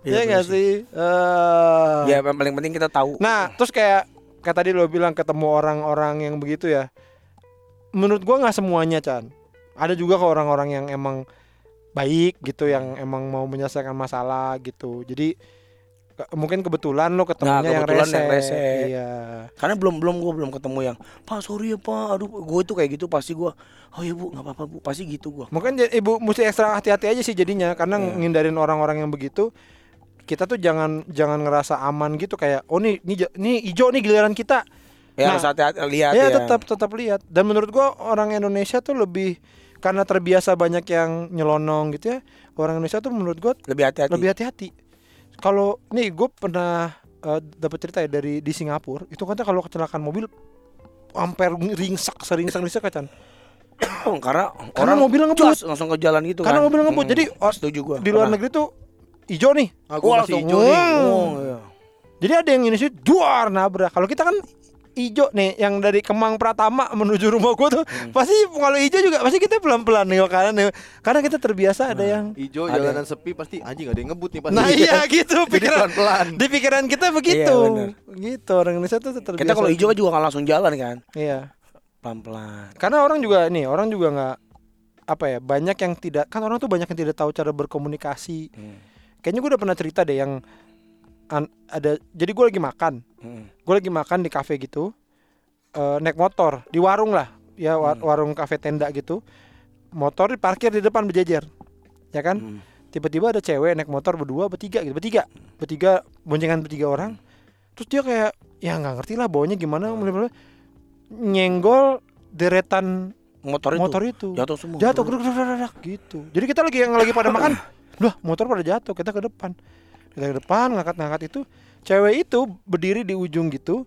Ya Iya, nggak polisi. sih Eh, ya yang paling penting kita tahu Nah, terus kayak kayak tadi lo bilang ketemu orang-orang yang begitu ya. Menurut gua nggak semuanya, Chan. Ada juga kok orang-orang yang emang baik gitu yang emang mau menyelesaikan masalah gitu. Jadi Ke- Mungkin kebetulan lo ketemunya yang, kebetulan rese. yang rese. Iya. Karena belum belum gue belum ketemu yang Pak sorry ya Pak Aduh gue itu kayak gitu pasti gue Oh ya Bu nggak apa-apa Bu Pasti gitu gue Mungkin ibu mesti ekstra hati-hati aja sih jadinya karena Iya. ngindarin orang-orang yang begitu. Kita tuh jangan jangan ngerasa aman gitu kayak oh nih nih nih hijau nih giliran kita. Ya Nah, harus hati-hati lihat ya ya tetap tetap lihat. Dan menurut gua orang Indonesia tuh lebih karena terbiasa banyak yang nyelonong gitu ya. Orang Indonesia tuh menurut gua Lebih hati-hati lebih hati-hati. Kalau nih gue pernah eh, dapat cerita ya dari di Singapura itu katanya kalau kecelakaan mobil hampir ringsek seringsek ringsek kan. Karena Karena orang mobilnya ngebut. langsung ke jalan gitu Karena kan mobilnya ngebut. Mm, Jadi oh, Setuju gue di luar negeri tuh hijau nih. Gua Wah masih hijau nih. Oh, iya. Jadi ada yang ini sih duar nabrak. Kalau kita kan hijau nih yang dari Kemang Pratama menuju rumah gua tuh pasti kalau hijau juga pasti kita pelan-pelan nih kanan nih. Karena kita terbiasa ada yang Hijau Ada. jalanan sepi pasti anjing ada yang ngebut nih pasti. Nah iya gitu Jadi pikiran pelan-pelan. di pikiran kita begitu. Iya, gitu orang Indonesia tuh terbiasa. Kita kalau hijau kan juga nggak langsung jalan kan Iya. Pelan-pelan Karena orang juga nih, orang juga nggak apa ya, banyak yang tidak kan orang tuh banyak yang tidak tahu cara berkomunikasi. Hmm. Kayaknya gue udah pernah cerita deh yang an- ada jadi gue lagi makan. Hmm. gue lagi makan di kafe gitu eh, naik motor di warung lah ya wa- Hmm. warung kafe tenda gitu motor diparkir di depan berjejer ya kan Hmm. tiba-tiba ada cewek naik motor berdua bertiga gitu bertiga bertiga boncengan bertiga orang terus dia kayak ya nggak ngerti lah bawanya gimana bla-bla-bla. nyenggol deretan Motor itu motor itu jatuh semua jatuh geruk, geruk, geruk, geruk, gitu jadi kita lagi yang lagi pada makan Duh motor pada jatuh kita ke depan kita ke depan ngangkat-ngangkat itu cewek itu berdiri di ujung gitu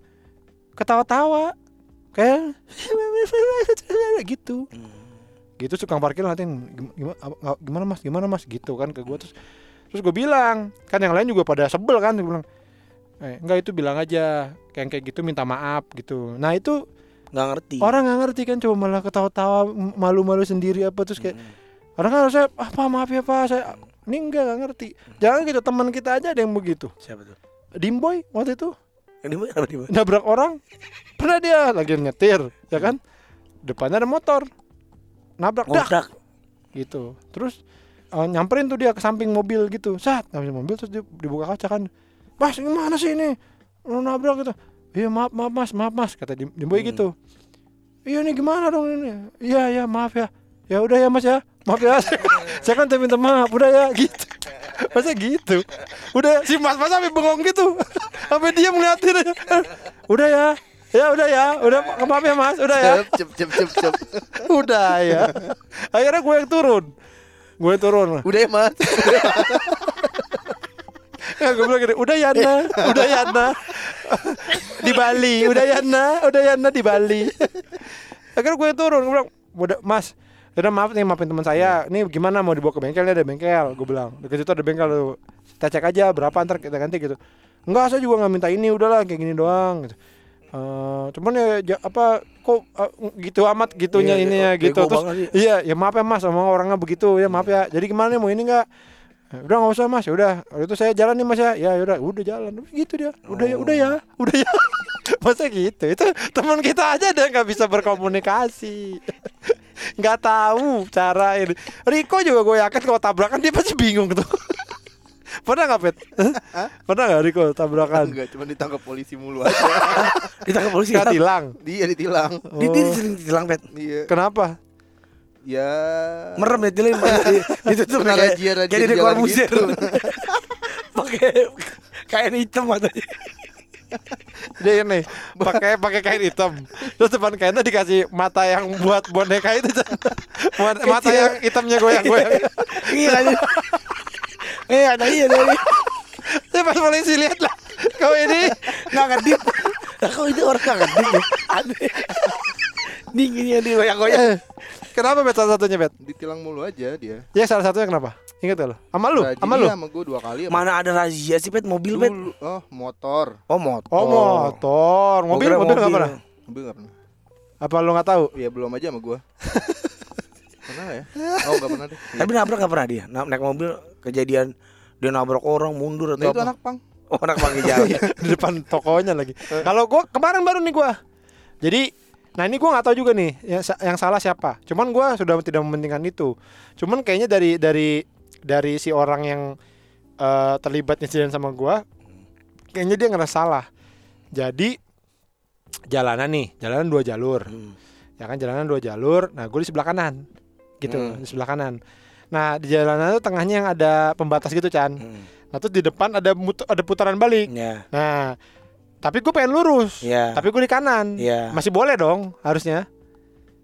ketawa-tawa kayak gitu Hmm. gitu tukang parkir nanti gimana, gimana mas gimana mas gitu kan ke gue terus terus gue bilang kan yang lain juga pada sebel kan dia bilang eh, enggak itu bilang aja kayak kayak gitu minta maaf gitu nah itu nggak ngerti orang nggak ngerti kan coba malah ketawa-tawa malu-malu sendiri apa terus kayak Hmm. orang kan harusnya ah pak maaf ya pak saya ini enggak nggak ngerti. Jangan gitu teman kita aja ada yang begitu. Siapa tuh? Dimboy waktu itu. Mana apa dia nabrak orang. Pernah dia lagi nyetir ya kan? Depannya ada motor. Nabrak dak gitu. Terus eh, nyamperin tuh dia ke samping mobil gitu. Saat ngambil mobil terus dia dibuka kaca kan. Mas gimana sih ini? Lu nabrak gitu. Iya maaf maaf mas maaf mas kata Dim- Dimboy Hmm. gitu. Iya nih gimana dong ini? Iya ya maaf ya ya udah ya mas ya. Maaf ya. Saya kan minta maaf. Udah ya gitu. Masa gitu? Udah si mas mas sampai bengong gitu. Sampai dia ngeliatin aja. udah ya. Ya udah ya. Udah maaf ya mas. Udah ya. Cep cep cep cep. udah ya. Akhirnya gue yang turun. Gue yang turun. Lah Udah ya mas. ya, gue bilang gini udah Yana udah Yana di Bali. Udah Yana udah Yana di Bali. Akhirnya gue yang turun. Gue bilang udah mas udah maaf nih maafin teman saya. Ini gimana mau dibawa ke bengkel? Ini ada bengkel. Gue bilang dekat situ ada bengkel tuh. Kita cek aja berapa ntar kita ganti gitu. Enggak saya juga nggak minta ini. Udahlah kayak gini doang gitu. Eh, cuman ya ja- apa kok eh, gitu amat gitunya Iya, ini iya, ya gitu. terus iya ya maaf ya mas sama orangnya begitu. Ya maaf ya. Jadi gimana mau ini enggak udah nggak usah mas. Ya udah. Itu saya jalan nih mas ya. Ya udah. Udah jalan. Gitu dia. Udah ya udah ya. Udah ya. Masa gitu. Itu teman kita aja ada nggak bisa berkomunikasi nggak tahu cara ini. Riko juga gue yakin kalau tabrakan dia pasti bingung tuh. Pernah nggak pet pernah nggak Riko tabrakan? Enggak, cuma ditangkap polisi mulu aja. ditangkap polisi nggak tilang Dia ditilang. dia dia sering ditilang pet Iya. kenapa? Ya. merem ya tilang itu tuh kayak razia-razia kayak di di jalan Corbuzier gitu. pakai kain hitam matanya dia ini pakai pakai kain hitam. Terus depan kainnya dikasih mata yang buat boneka itu mata, mata yang hitamnya goyang-goyang. Iya kan eh ada iya dari. Saya pas polisi lihat lah kau ini. Nggak ngedip lah kok itu orang nggak ngedip ya? Aneh. Dinginnya di goyang-goyang. Eh, kenapa bet salah satunya bet Ditilang mulu aja dia. ya salah satunya kenapa ingat gak lo? Sama lu? Razia sama lu? sama gue dua kali apa? mana ada razia sih pet? Mobil pet? Oh motor. Oh motor. Oh motor. Mobil kira mobil nggak pernah? Mobil nggak pernah. Apa lu nggak tahu? Ya belum aja sama gue pernah ya? Oh nggak pernah deh. Tapi nabrak nggak pernah dia? Na- naik mobil kejadian dia nabrak orang mundur nah atau itu apa? anak pang. Oh anak panggil jalan. Di depan tokonya lagi. Kalau gua kemarin baru nih gua. Jadi nah ini gua nggak tahu juga nih yang, yang salah siapa. Cuman gua sudah tidak mementingkan itu. Cuman kayaknya dari dari dari si orang yang eh, terlibat insiden sama gua kayaknya dia ngerasa salah. Jadi jalanan nih, jalanan dua jalur. Hmm. Ya kan jalanan dua jalur. Nah, gue di sebelah kanan. Gitu, Hmm. di sebelah kanan. Nah, di jalanan itu tengahnya yang ada pembatas gitu, Chan. Hmm. Nah, terus di depan ada mut- ada putaran balik. Ya, Nah, tapi gue pengen lurus. ya, Tapi gue di kanan. ya. Masih boleh dong harusnya.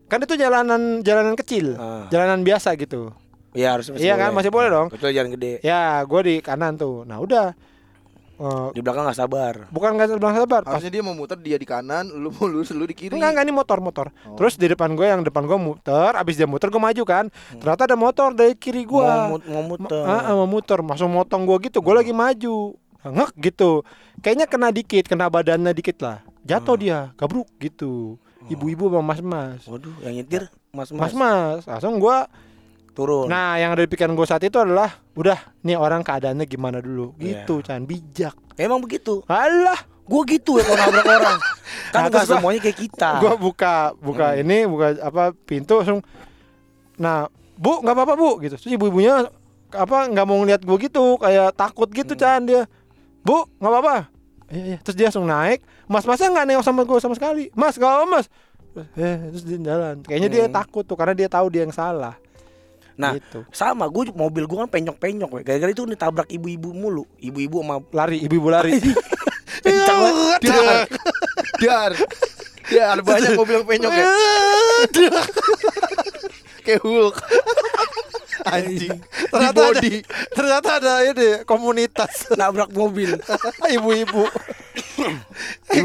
Kan itu jalanan jalanan kecil, Ah. jalanan biasa gitu. Iya harusnya masih iya kan, masih boleh dong. Betul jalan gede. Ya, gue di kanan tuh. Nah, udah. Eh, Di belakang nggak sabar. bukan nggak bilang sabar. Pas Harusnya dia mau muter dia di kanan, lu mau lurus lu di kiri. enggak enggak ini motor motor. Oh. Terus di depan gue yang depan gue muter, abis dia muter gue maju kan. Ternyata ada motor dari kiri gue. Mau, mau muter. Ah, ah, mau muter, masuk motong gue gitu. Gue lagi maju, ngek gitu. Kayaknya kena dikit, kena badannya dikit lah. Jatuh dia, gabruk gitu. Ibu-ibu sama mas-mas. Waduh, yang nyetir mas mas, Mas-mas, langsung gue turun. Nah, yang ada di pikiran gue saat itu adalah udah nih orang keadaannya gimana dulu. Iya. Gitu, Chan, bijak. Emang begitu. Alah, Gue gitu ya kalau nabrak orang. Kan Nah, semuanya kayak kita. gua buka buka Hmm. ini, buka apa pintu langsung Nah, Bu, nggak apa-apa, Bu, gitu. Terus ibu-ibunya apa nggak mau ngeliat gue gitu, kayak takut gitu, Hmm. Chan dia. Bu, nggak apa-apa. Iya, iya. Terus dia langsung naik. Mas-masnya nggak nengok sama gue sama sekali. Mas, apa, Mas. Eh, terus dia jalan. Kayaknya dia Hmm. takut tuh karena dia tahu dia yang salah. Nah, gitu. sama gue mobil gue kan penyok-penyok. Gara-gara itu ditabrak ibu-ibu mulu. Ibu-ibu sama Lari, ibu-ibu lari. kencang banget. Dar. Dar. Dar banyak mobil penyok ya. Kayak Hulk. Anjing. Di ternyata ada, ternyata ada ini komunitas nabrak mobil. ibu-ibu.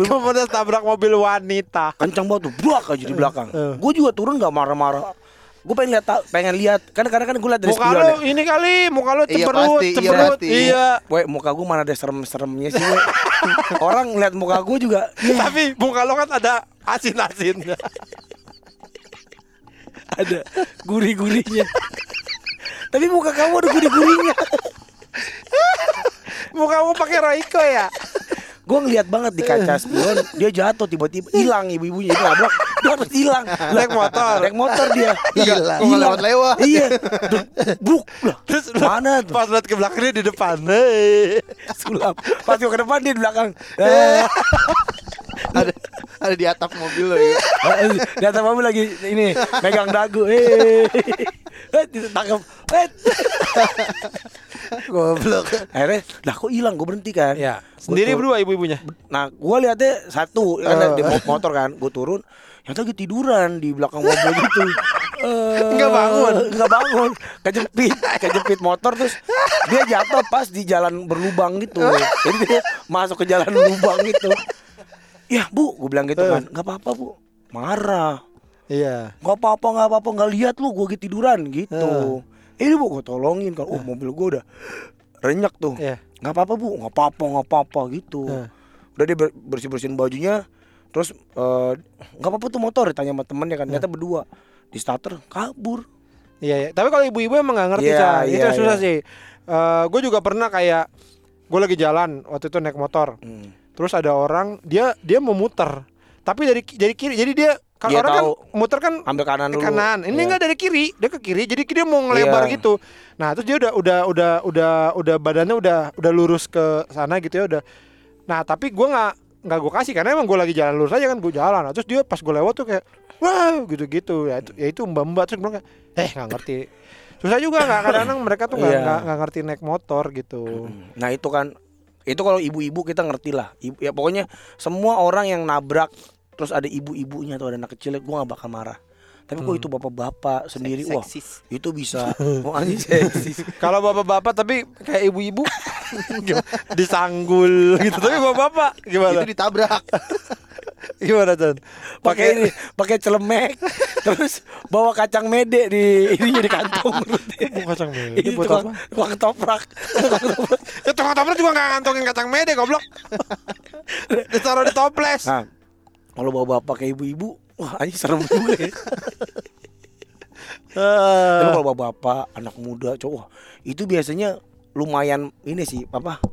komunitas tabrak mobil wanita. Kencang banget tuh, brak aja di belakang. Eh. Gue juga turun nggak marah-marah. Gue pengen lihat, pengen lihat. Kan kadang kan gue lihat dari Muka spion lo ya. ini kali, muka lo Iya, cemberut, pasti, iya, cemberut. pasti. Iya. Weh, muka gue mana ada serem-seremnya sih, we. Orang lihat muka gue juga, ya, Tapi muka lo kan ada asin-asin. ada gurih-gurihnya. Tapi muka kamu ada gurih-gurihnya. muka lo pakai Royco ya? Gue ngeliat banget di kaca spion, dia jatuh tiba-tiba hilang ibu-ibunya itu nabrak, dia harus hilang. Naik motor. Naik motor dia. Hilang. Kok nggak lewat-lewat? Iya. Buk. Lah, Terus mana tuh? Pas lihat ke belakangnya di depan. Sulap. Pas gue ke depan dia di belakang. Eh, Ada ada di atap mobil lo ya. di atas mobil lagi ini megang dagu. Eh. Eh, ditangkap. Eh. Goblok. Akhirnya, lah kok hilang? Gue berhenti kan. Ya, sendiri berdua ibu-ibunya. Nah, gue lihatnya satu kan Eh. di mo- motor kan, gue turun, yang lagi tiduran di belakang mobil gitu. Eh, Nggak bangun. nggak bangun, kejepit, kejepit motor terus dia jatuh pas di jalan berlubang gitu. Jadi dia masuk ke jalan lubang gitu. Ya bu, gue bilang gitu kan, nggak apa-apa bu, marah, Iya. nggak apa-apa, nggak apa-apa, nggak lihat lu, gue gitu tiduran gitu. Ini bu, gue tolongin kan, oh mobil gue udah renyak tuh, Iya. nggak apa-apa bu, nggak apa-apa, nggak apa-apa gitu Heeh. udah dia bersih bersihin bajunya terus eh, nggak apa-apa tuh motor ditanya sama temennya kan ternyata berdua di starter kabur Iya, iya. Tapi kalau ibu-ibu emang nggak ngerti, Iya, Chan. Itu iya, yang susah iya. sih. gue juga pernah kayak gue lagi jalan waktu itu naik motor. Hmm. Terus ada orang dia dia mau muter. Tapi dari dari kiri. Jadi dia kalau orang tahu. kan muter kan ambil kanan ke dulu kanan. Ini Iya. enggak dari kiri, dia ke kiri. Jadi dia mau ngelebar Iya. gitu. Nah, terus dia udah udah udah udah udah badannya udah udah lurus ke sana gitu ya udah. Nah, tapi gua nggak nggak gue kasih karena emang gue lagi jalan lurus aja kan gue jalan. Nah, terus dia pas gue lewat tuh kayak wah gitu-gitu ya itu ya itu mbak-mbak terus gue bilang kayak, eh nggak ngerti. Susah juga nggak kadang-kadang mereka tuh nggak Iya. nggak nggak ngerti naik motor gitu. nah itu kan itu kalau ibu-ibu kita ngerti lah Ibu, ya pokoknya semua orang yang nabrak terus ada ibu-ibunya atau ada anak kecil gue gak bakal marah tapi kok itu bapak-bapak sendiri wah Seksis. itu bisa mau Kalau bapak-bapak tapi kayak ibu-ibu disanggul gitu. Tapi bapak-bapak gimana? Itu ditabrak. Gimana Chan? pakai ini pakai celemek terus bawa kacang mede di ini di kantong Bukan kacang mede Ini buat tukang, apa? tukang ketoprak Ya tukang toples juga gak ngantongin kacang mede goblok. Ditaruh di toples. Nah, kalau bawa bapak kayak ibu-ibu, wah anjing serem juga ya. Tapi Eh, kalau bawa bapak, anak muda, cowok, itu biasanya lumayan ini sih, apa?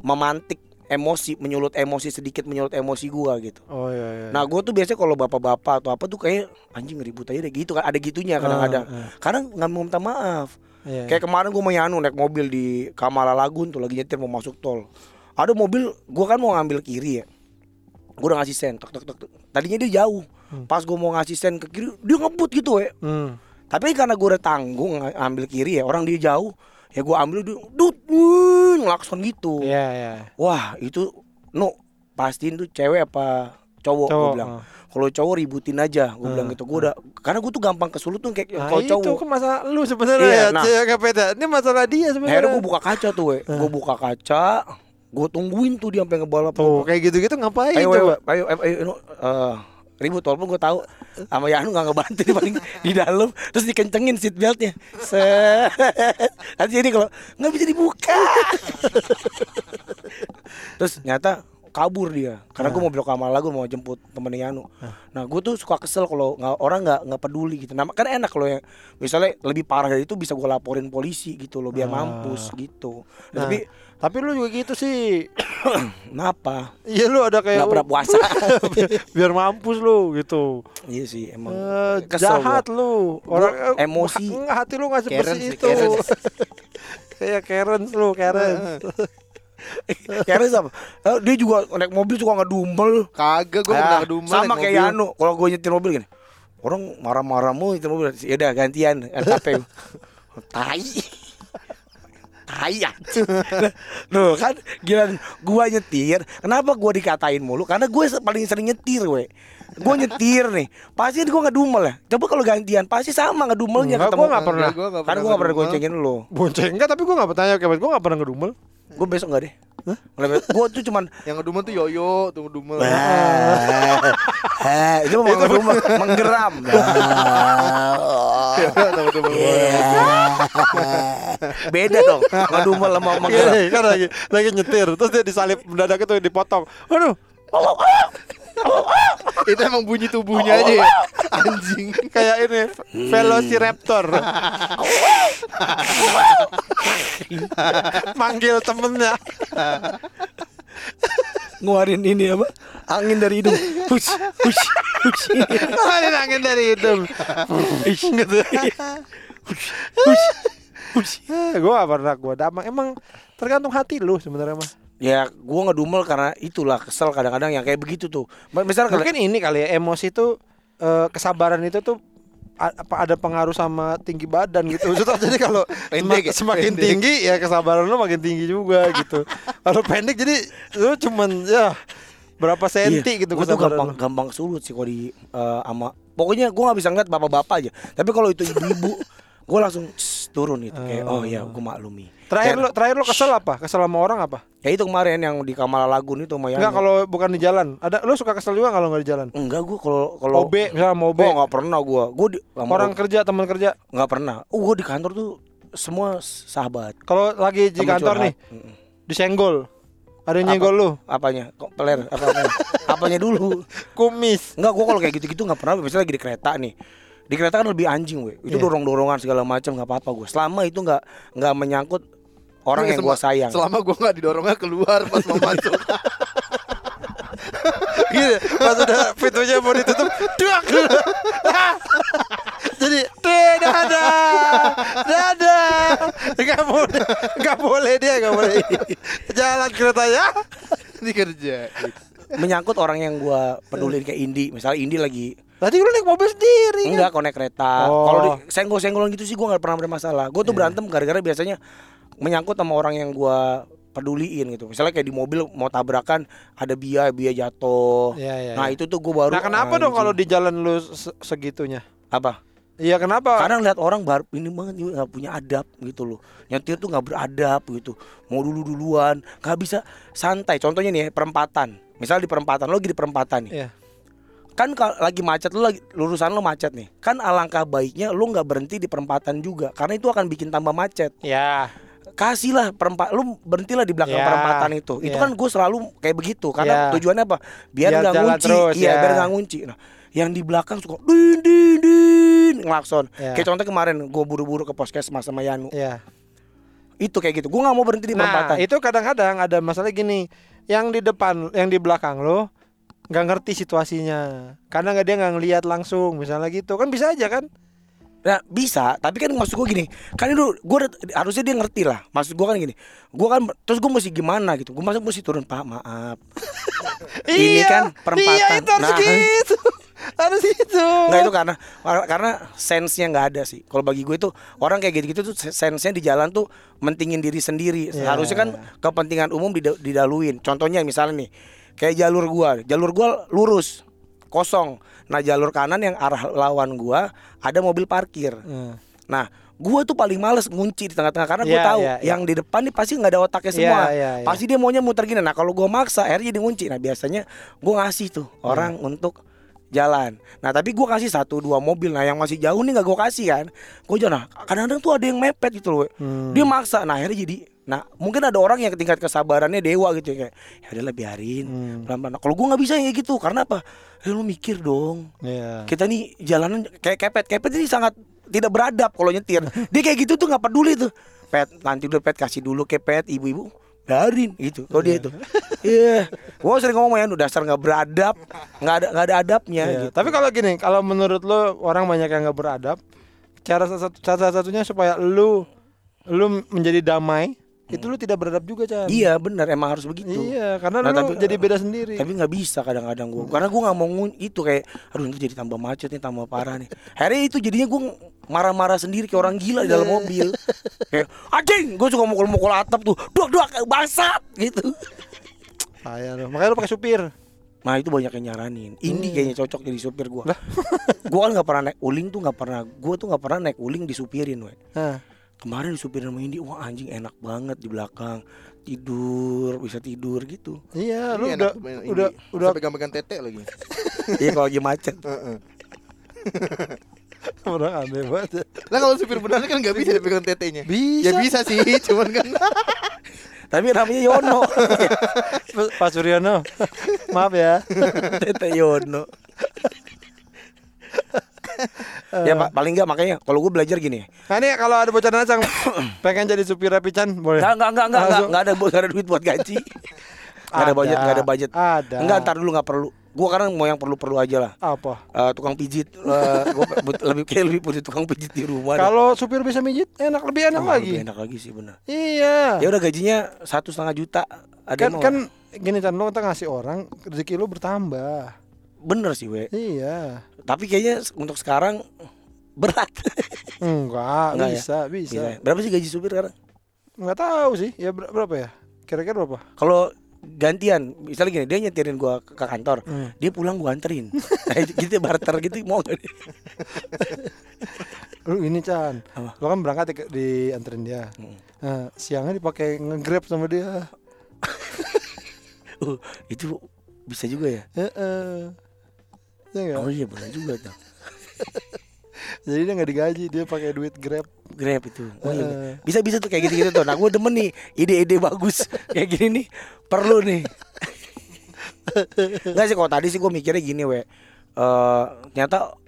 Memantik emosi, menyulut emosi sedikit, menyulut emosi gua gitu. Oh iya iya. Nah, gua tuh biasanya kalau bapak-bapak atau apa tuh kayak anjing ribut aja deh gitu kan, ada gitunya kadang-kadang. Ah, ah. Kadang nggak mau minta maaf. Iya, Kayak kemarin gua mau Yanu naik mobil di Kamala Lagun tuh lagi nyetir mau masuk tol. Ada mobil, gua kan mau ngambil kiri ya. Gua udah ngasih sen, tok tok tok. Tadinya dia jauh. Pas gua mau ngasih sen ke kiri, dia ngebut gitu ya. Hmm. Tapi karena gua udah tanggung ng- ambil kiri ya, orang dia jauh, ya gua ambil dut wuh, ngelakson gitu. Iya, iya. Wah, itu no pastiin tuh cewek apa cowok, Cowok, gua bilang. oh. Kalau cowok ributin aja, gua Hmm, bilang gitu. Gua udah karena gua tuh gampang kesulut tuh kayak Nah, kalau itu cowok. kan masalah lu sebenarnya Iya, ya, nah. Ini masalah dia sebenarnya. Akhirnya gue buka kaca tuh, we. Gue buka kaca, gue tungguin tuh dia sampai ngebalap. Tuh, kayak gitu-gitu ngapain ayo, coba? ayo, ayo, ayo, ayo, eh, ribut walaupun gue tahu sama Yanu gak ngebantu dia paling di dalam terus dikencengin seat beltnya. Nanti jadi kalau nggak bisa dibuka. Terus nyata kabur dia karena gue mau belok kamar lagi mau jemput temennya Yanu. Nah. Gue tuh suka kesel kalau nggak orang nggak nggak peduli gitu. Nah kan enak kalau yang misalnya lebih parah dari itu bisa gue laporin polisi gitu loh biar Ah. mampus gitu. Nah, tapi tapi lu juga gitu sih. kenapa Iya lu ada kayak nggak pernah puasa biar, biar mampus lu gitu. iya sih emang Eh, Kesel jahat lu. Orang Gua eh, emosi. Enggak hati lu nggak Karen sebersih sih, itu. Karen. kayak Karen lu, Karen. Karena apa? Eh, dia juga naik mobil suka ngedumel. Kagak gue Ah, pernah ngedumel sama naik kayak mobil. Yanu. Kalau gue nyetir mobil gini, orang marah-marah mu nyetir mobil. Ya udah gantian LKP. Tai. Tai anjing. Loh kan gila gua nyetir, kenapa gua dikatain mulu? Karena gue paling sering nyetir, we. Gue nyetir nih, pasti gue ngedumel ya. Coba kalau gantian, pasti sama ngedumelnya Enggak, ketemu. gua nggak pernah. Gua nggak pernah gue gak pernah ngedumel. goncengin lu. Bonceng enggak, tapi gua nggak bertanya kayak gua nggak pernah ngedumel. Gue besok gak deh. Gue tuh cuman Yang ngedumel tuh yoyo, tuh ngedumel. Wah, eh, itu mau ngedumel, menggeram. Ngedumel. Beda dong, ngedumel sama menggeram. Iya, kan lagi lagi nyetir, terus dia disalip mendadak itu dipotong. Aduh, Itu emang bunyi tubuhnya aja ya. Anjing. kayak ini Velociraptor. Manggil temennya. Ngeluarin ini apa? Angin dari hidung. Hush, hush, hush. Ini angin dari hidung. gitu. Hush, hush. gue gak pernah gue damang. Emang tergantung hati lu sebenarnya mah. Ya, gua ngedumel karena itulah kesel kadang-kadang yang kayak begitu tuh. Misalnya Mungkin ini kali ya emosi tuh eh, kesabaran itu tuh apa ada pengaruh sama tinggi badan gitu. Jadi kalau Pendek semak- ya? semakin Pendek. tinggi ya kesabaran lu makin tinggi juga gitu. kalau pendek jadi lu cuman ya berapa senti gitu gue Iya, tuh gampang lu. gampang sulut sih kalau di eh, ama pokoknya gue nggak bisa ngeliat bapak-bapak aja tapi kalau itu ibu-ibu gue langsung Turun itu kayak oh ya gue maklumi Terakhir lu terakhir lu kesel apa? Kesel sama orang apa? ya itu kemarin yang di Kamala Lagun itu sama Enggak kalau bukan di jalan. Ada lu suka kesel juga kalau nggak di jalan? enggak gue kalau kalau OB misalnya mau OB. Oh nggak pernah gue gue Orang kerja, teman kerja. nggak pernah oh gue di kantor tuh semua sahabat Kalau lagi di kantor curhat. nih, Mm-mm. disenggol. Ada yang nyenggol lu. apanya kok peler apa apanya apanya dulu Kumis. Enggak, gua kalau kayak gitu-gitu nggak pernah. Misalnya lagi di kereta nih, di kereta kan lebih anjing, we. Itu Iya. dorong-dorongan segala macam nggak apa-apa gue. Selama itu nggak nggak menyangkut orang yang Selama- gua sayang. Selama gue nggak didorongnya keluar pas mau masuk. Gitu. Pas udah pintunya mau ditutup, duak. Jadi, "Deh, dadah, dadah. Gak boleh, gak boleh dia, gak boleh. Jalan keretanya. Ini kerja. menyangkut orang yang gua pedulin kayak Indi. Misalnya Indi lagi Tadi lu naik mobil sendiri kan? enggak konek kereta. Oh. Kalau di- senggol-senggolan gitu sih gua nggak pernah bermasalah. Gua tuh berantem gara-gara biasanya menyangkut sama orang yang gua peduliin gitu. Misalnya kayak di mobil mau tabrakan ada Bia, Bia jatuh. Iya, iya, nah, iya. itu tuh gua baru Nah kenapa dong anjing. kalau di jalan lu se- segitunya? apa? Iya kenapa? Kadang lihat orang baru ini banget nggak punya adab gitu loh. Nyetir tuh nggak beradab gitu. Mau dulu duluan, nggak bisa santai. Contohnya nih ya, perempatan. Misal di perempatan lo lagi di perempatan nih. Iya. Kan kalau lagi macet lo lagi lurusan lo macet nih. Kan alangkah baiknya lo nggak berhenti di perempatan juga karena itu akan bikin tambah macet. Ya. Kasihlah perempat lu berhentilah di belakang Ya, perempatan itu. Itu ya. kan gue selalu kayak begitu karena Ya. tujuannya apa? Biar nggak ngunci. terus, iya, ya. biar nggak ngunci. Nah, yang di belakang suka din din din ngelakson. Ya. Kayak contoh kemarin gue buru-buru ke puskesmas sama Yanu. Iya. Itu kayak gitu. Gue nggak mau berhenti di Nah, perempatan. itu kadang-kadang ada masalah gini, yang di depan, yang di belakang lo nggak ngerti situasinya, karena nggak dia nggak ngelihat langsung, misalnya gitu, kan bisa aja kan? Nah bisa, tapi kan maksud gue gini, kan itu gue harusnya dia ngerti lah. Maksud gue kan gini, gue kan terus gue mesti gimana gitu, gue masa mesti turun pak maaf. Ini kan perempatan. Iya itu harus Nah. gitu. harus gitu. Nggak itu karena karena sense-nya nggak ada sih. Kalau bagi gue itu orang kayak gitu-gitu tuh sense-nya di jalan tuh mentingin diri sendiri. Iya. Harusnya kan kepentingan umum dida- didaluin. Contohnya misalnya nih, kayak jalur gua, jalur gua lurus, kosong. Nah, jalur kanan yang arah lawan gua ada mobil parkir. Hmm. Nah, gua tuh paling males ngunci di tengah-tengah karena gua Iya, tahu iya, iya. yang di depan nih pasti nggak ada otaknya Iya, semua. iya, iya. Pasti dia maunya muter gini. Nah, kalau gua maksa akhirnya jadi ngunci. Nah, biasanya gua ngasih tuh orang Iya. untuk jalan. Nah, tapi gua kasih satu dua mobil. Nah, yang masih jauh nih nggak gua kasih kan. Gua jangan. Nah, kadang-kadang tuh ada yang mepet gitu loh. Hmm. Dia maksa. Nah, akhirnya jadi Nah, mungkin ada orang yang tingkat kesabarannya dewa gitu ya kayak ya udahlah biarin. Hmm. Pelan-pelan. Nah, kalau gua nggak bisa yang kayak gitu. Karena apa? Ya lu mikir dong Iya. kita nih jalanan kayak kepet kepet ini sangat tidak beradab kalau nyetir dia kayak gitu tuh nggak peduli tuh pet nanti dulu pet kasih dulu ke pet ibu-ibu biarin gitu kalau dia itu iya gua sering ngomong ya dasar nggak beradab nggak ada nggak ada adabnya Iya, gitu Tapi kalau gini, kalau menurut lo orang banyak yang nggak beradab, cara satu cara satunya supaya lu lu menjadi damai, itu lu tidak beradab juga, Chan. iya benar emang harus begitu Iya, karena Nah, lu tapi- jadi beda sendiri. tapi nggak bisa kadang-kadang gua karena gua nggak mau itu kayak aduh itu jadi tambah macet nih tambah parah nih akhirnya itu jadinya gua marah-marah sendiri kayak orang gila di dalam mobil kayak anjing gua suka mukul-mukul atap tuh duak duak bangsat gitu Payah lu. Makanya lu pakai supir. Nah itu banyak yang nyaranin. Indi kayaknya cocok jadi supir gua. gua kan nggak pernah naik uling tuh nggak pernah. Gua tuh nggak pernah naik uling disupirin, we. Nah, Kemarin sama Indi, wah anjing enak banget di belakang. Tidur, bisa tidur gitu. iya, lu udah udah udah pegang-pegang tete lagi. Iya kalau lagi macet. Heeh. orang aneh banget. Lah kalau supir beneran kan nggak bisa dipegang tetenya. Bisa. Ya bisa sih, cuman kan Tapi namanya Yono. Pak Suryono. Maaf ya. Tete Yono. ya pak paling nggak makanya kalau gue belajar gini Nah ini kalau ada bocoran acang pengen jadi supir Rapi Chan boleh. nggak nggak nggak nggak nggak ada nggak ada duit buat gaji nggak ada budget nggak ada budget Ada. nggak ntar dulu nggak perlu gue karena mau yang perlu perlu aja lah Apa? Eh, tukang pijit eh, gua but- lebih kayak lebih punya tukang pijit di rumah. Kalau supir bisa mijit enak lebih enak Oh, lagi. lebih enak lagi sih bener Iya. ya udah gajinya satu setengah juta ada kan kan gini Chan lo kita ngasih orang rezeki lu bertambah. Bener sih we Iya. tapi kayaknya untuk sekarang berat Enggak, Enggak ya? bisa, bisa. Bisa. berapa sih gaji supir sekarang Enggak tahu sih. Ya ber- berapa ya? Kira-kira berapa? kalau gantian misalnya gini dia nyetirin gua ke kantor Hmm. dia pulang gua anterin nah, itu- gitu barter gitu mau gak dia? Lu ini Chan. Apa? Lo kan berangkat di, anterin dia. Hmm. Nah, siangnya dipakai nge-grab sama dia. Uh, itu bisa juga ya Heeh. Ya enggak? oh iya benar juga tuh Jadi dia nggak digaji, dia pakai duit Grab. Grab itu. Oh, iya. Heeh. Bisa bisa tuh kayak gitu-gitu tuh. Nah, gue demen nih ide-ide bagus kayak gini nih. Perlu nih. Enggak sih kalau tadi sih gue mikirnya gini, we. Eh ternyata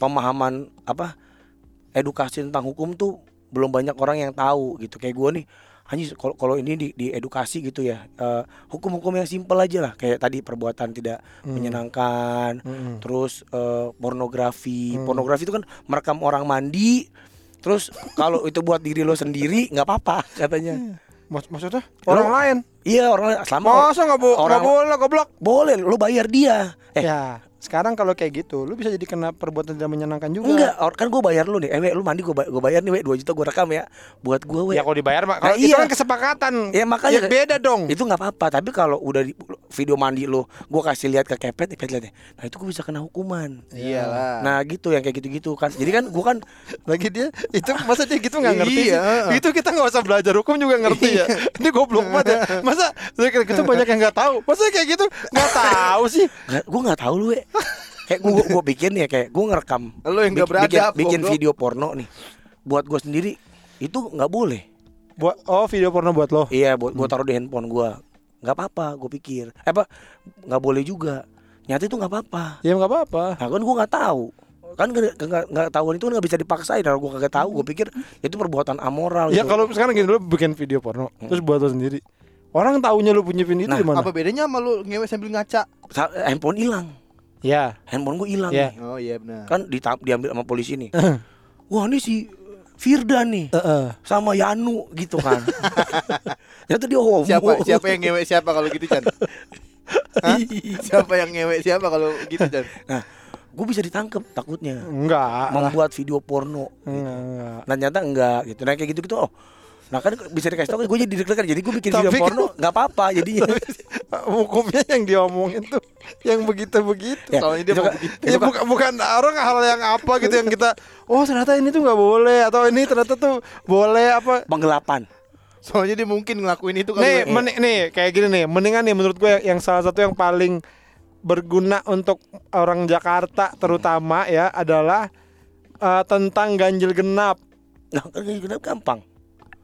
pemahaman apa edukasi tentang hukum tuh belum banyak orang yang tahu gitu. Kayak gue nih hanya kalau kalau ini di, di edukasi gitu ya eh, hukum-hukum yang simpel aja lah. Kayak tadi perbuatan tidak menyenangkan Mm-mm. terus eh, pornografi. Pornografi itu kan merekam orang mandi terus kalau itu buat diri lo sendiri nggak apa-apa katanya. Mak- maksudnya? Orang lain. iya orang lain. Selama Masa nggak bo- orang- boleh goblok? boleh lo bayar dia. Eh Ya, sekarang kalau kayak gitu, lu bisa jadi kena perbuatan tidak menyenangkan juga. enggak kan gue bayar lu nih eh we, lu mandi gue gue bayar nih we 2 juta gue rekam ya buat gue we Ya kalau dibayar mak, Nah, kalau itu iya. kan kesepakatan. Ya, makanya- Ya, beda dong. itu nggak apa-apa tapi kalau udah di, video mandi lo gue kasih lihat ke kepet kepet lihat deh. nah itu gue bisa kena hukuman iyalah. nah gitu yang kayak gitu-gitu kan jadi kan gue kan Lagi dia itu masa dia gitu nggak ngerti Iya. sih? Itu kita nggak usah belajar hukum juga ngerti ya. Ini goblok banget ya. Masa gitu banyak yang nggak tahu. Masa kayak gitu nggak tahu sih? Gue nggak tahu lu we. Kayak gue gue bikin ya kayak gue ngerekam. Lu yang nggak Bik- bikin, bikin goblok. video porno nih. Buat gue sendiri itu nggak boleh. Buat oh video porno buat lo. Iya, buat gue taruh di handphone gue. Nggak apa-apa, gue pikir. Eh, apa? Nggak boleh juga. Nyata itu nggak apa-apa. Ya nggak apa-apa. Nah kan gue nggak tahu. Kan nggak tahuan itu nggak bisa dipaksain. Kalau gue kagak tahu, gue pikir itu perbuatan amoral. Ya gitu. kalau sekarang gini lu bikin video porno, terus buat lo sendiri. Orang taunya lu punya video itu Nah, di mana? Apa bedanya sama lu ngewe sambil ngaca? Handphone hilang. Ya. Handphone gue hilang. Iya. nih. Oh iya benar. Kan dita- diambil sama polisi nih. wah ini si Firda nih Heeh. sama Yanu gitu kan. Ternyata dia homo. Siapa siapa yang ngewek siapa kalau gitu Chan? Siapa yang ngewek siapa kalau gitu Chan? Nah, gue bisa ditangkap takutnya Enggak. membuat video porno. Enggak, enggak. Nah ternyata enggak gitu. Nah kayak gitu gitu oh. Nah kan bisa dikasih tau gue jadi deg-degan Jadi gue bikin video Tapi kan- porno nggak apa-apa jadinya Hukumnya yang diomongin tuh yang begitu-begitu. Ya, Soalnya dia itu mau kan- begitu. Ya bukan bukan orang hal yang apa gitu yang kita oh ternyata ini tuh nggak boleh atau ini ternyata tuh boleh apa penggelapan. Soalnya dia mungkin ngelakuin itu kali. nih Wek. meni- nih kayak gini nih mendingan nih menurut gue yang salah satu yang paling berguna untuk orang Jakarta terutama ya adalah eh, tentang ganjil genap Nah kan kayak gitu gampang.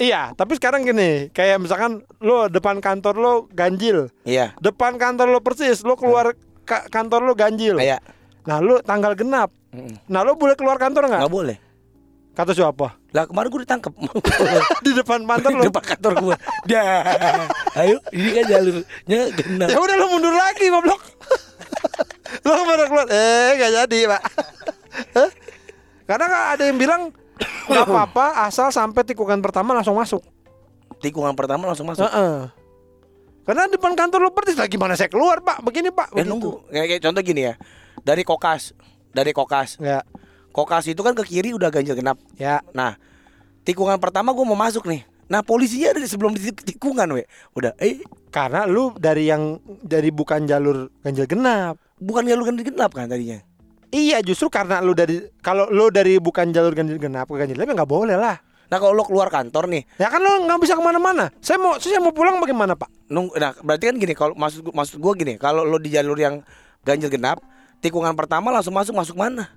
Iya tapi sekarang gini kayak misalkan lo depan kantor lo ganjil. Iya. depan kantor lo persis lo keluar ka- kantor lo ganjil. Kayak nah lo tanggal genap. Mm, nah lo boleh keluar kantor nggak? Nggak boleh. kata siapa? Lah kemarin gue ditangkap di depan kantor lo? Di depan kantor gue. Dah. Ayo ini kan jalurnya genap. ya udah lo mundur lagi goblok. Lo ke mana keluar? Eh gak jadi pak. Karena ada yang bilang nggak apa-apa asal sampai tikungan pertama langsung masuk Tikungan pertama langsung masuk. Heeh. karena depan kantor lo persis lagi mana saya keluar pak begini pak Eh begitu. nunggu. Kayak, kayak contoh gini ya. Dari kokas, dari kokas. ya Kokas itu kan ke kiri udah ganjil genap. ya Nah, tikungan pertama gue mau masuk nih. Nah, polisinya ada di sebelum di tikungan, we. Udah, eh karena lu dari yang dari bukan jalur ganjil genap bukan jalur ganjil genap kan tadinya. Iya justru karena lu dari kalau lu dari bukan jalur ganjil genap ke ganjil genap ya nggak boleh lah. Nah, kalau lo keluar kantor nih, Ya kan lu nggak bisa ke mana-mana. Saya mau saya mau pulang bagaimana pak? nung, nah berarti kan gini, kalau maksud maksud gua gini, kalau lo di jalur yang ganjil genap, tikungan pertama langsung masuk masuk mana?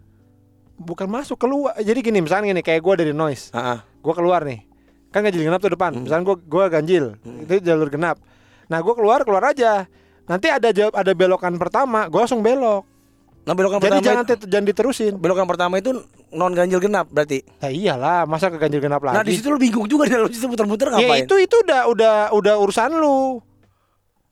Bukan masuk keluar. Jadi gini misalnya gini kayak gua dari noise, Ah, gua keluar nih. Kan ganjil genap tuh depan. Hmm. Misalnya gua gua ganjil, itu jalur genap. Nah gua keluar keluar aja. Nanti ada jawab ada belokan pertama, gua langsung belok. Nah, belokan Jadi pertama jangan itu, jangan diterusin. belokan pertama itu non ganjil genap berarti. Ya iyalah, masa ke ganjil genap lagi? Nah, di situ lo bingung juga dalam situ muter-muter ya ngapain? itu itu udah udah udah urusan lu.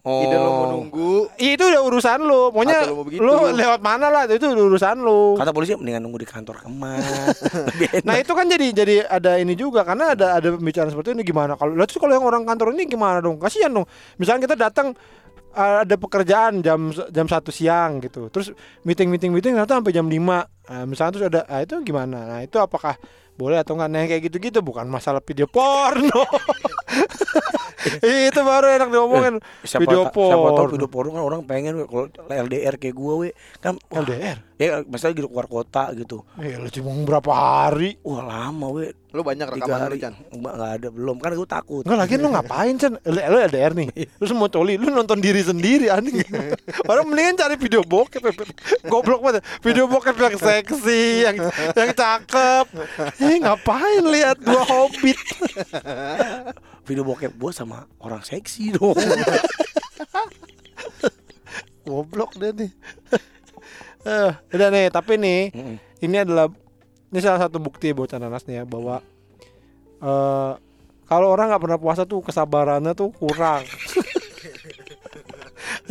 oh. Ide lo mau nunggu. Iya, itu udah urusan lu. Pokoknya Atau lu mau begitu. lu lewat mana lah itu udah urusan lu. Kata polisi mendingan nunggu di kantor kemas. Nah itu kan jadi jadi ada ini juga karena ada ada pembicaraan seperti ini gimana kalau lalu kalau yang orang kantor ini gimana dong kasihan dong misalnya kita datang ada pekerjaan jam jam satu siang gitu. Terus meeting meeting meeting ternyata sampai jam 5 nah, misalnya terus ada ah, itu gimana? Nah itu apakah boleh atau enggak? Nah kayak gitu-gitu bukan masalah video porno. Itu baru enak diomongin. Siapa video ta- siapa tahu porno video porno kan orang pengen kalau LDR kayak gua we. Kan wah, LDR ya misalnya gitu keluar kota gitu. Ya lu cuma berapa hari? Wah lama we Lu banyak rekaman lu Chan. enggak nggak ada. Belum. Kan gua takut. Enggak lagi lu ngapain Chan? Lu, lu LDR nih. Lu semua coli. Lu nonton diri sendiri anjing. Orang mendingan cari video bokep Goblok banget. Video bokep yang seksi Yang yang cakep. Eh ngapain lihat dua hobbit? Video bokep gua sama orang seksi dong. Goblok dia nih. Eh, udah nih, tapi nih Mm-mm. ini adalah ini salah satu bukti bocah nanas nih ya bahwa eh kalau orang nggak pernah puasa tuh kesabarannya tuh kurang.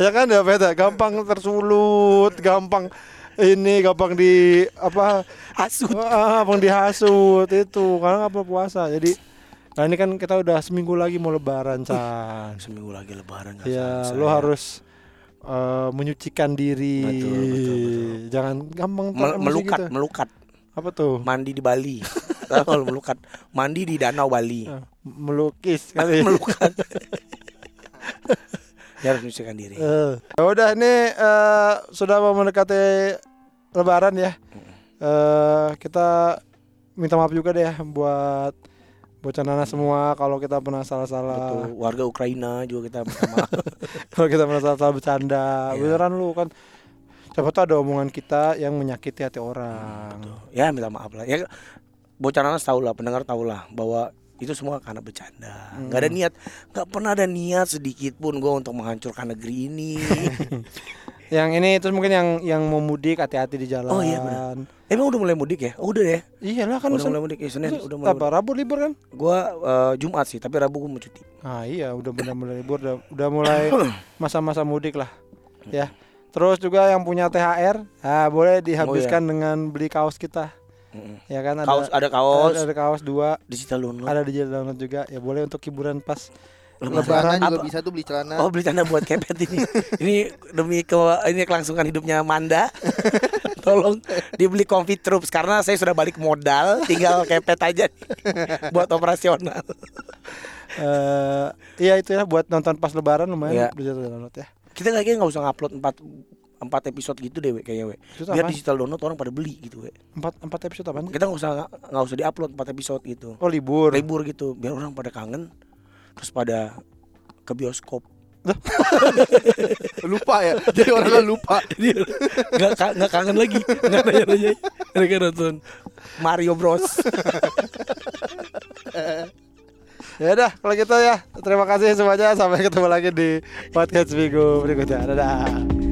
ya kan ya beda, gampang tersulut, gampang ini gampang di apa Hasut. ah, gampang dihasut itu karena nggak pernah puasa. Jadi nah ini kan kita udah seminggu lagi mau lebaran Chan. seminggu lagi lebaran Ya, lo harus eh, menyucikan diri. Betul, betul, betul. Jangan gampang Mel- melukat gitu. melukat Apa tuh? mandi di Bali kalau melukat mandi di danau Bali Eh, melukis kali. melukat ya harus menyucikan diri Eh, ya udah ini eh, sudah mau mendekati Lebaran ya. Eh, kita minta maaf juga deh buat bocah nana semua kalau kita pernah salah-salah. Betul. warga Ukraina juga kita minta maaf Kalau kita pernah salah-salah bercanda. Iya. Beneran lu kan. Siapa tahu ada omongan kita yang menyakiti hati orang. ya minta maaf lah ya bocah nanas tahu lah pendengar tahu lah bahwa itu semua karena bercanda nggak ada niat nggak pernah ada niat sedikit pun gue untuk menghancurkan negeri ini Yang ini terus mungkin yang yang mau mudik hati-hati di jalan. Oh, iya, benar. emang udah mulai mudik ya oh, udah ya Iyalah kan udah mulai mudik ya senin terus udah mulai apa Rabu libur kan? gue jumat sih tapi rabu gue mau cuti Ah iya udah benar mulai libur udah, udah mulai masa-masa mudik lah ya. Terus juga yang punya THR, ah boleh dihabiskan dengan beli kaos kita. Ya kan ada Kaos ada kaos, ada, ada kaos dua, digital download. ada di download juga. Ya boleh untuk hiburan pas Celana juga Apa? bisa tuh beli celana. Oh beli tanda buat kepet ini Ini demi ke ini kelangsungan hidupnya Manda Tolong dibeli Comfy Troops Karena saya sudah balik modal Tinggal kepet aja nih, Buat operasional eh iya itu ya buat nonton pas lebaran lumayan Iya. digital download ya. Kita kayaknya nggak usah ngupload 4 empat episode gitu deh we, kayaknya we. Biar digital download orang pada beli gitu we. Empat empat episode apa? Kita nggak usah nggak usah diupload 4 episode gitu Oh libur. Libur gitu Biar orang pada kangen Terus pada ke bioskop Lupa ya. Jadi orang lupa. Jadi nggak nggak kangen lagi nggak nanya nanya mereka nonton Mario Bros Ya udah kalau gitu ya. Terima kasih semuanya sampai ketemu lagi di podcast minggu berikutnya. Dadah.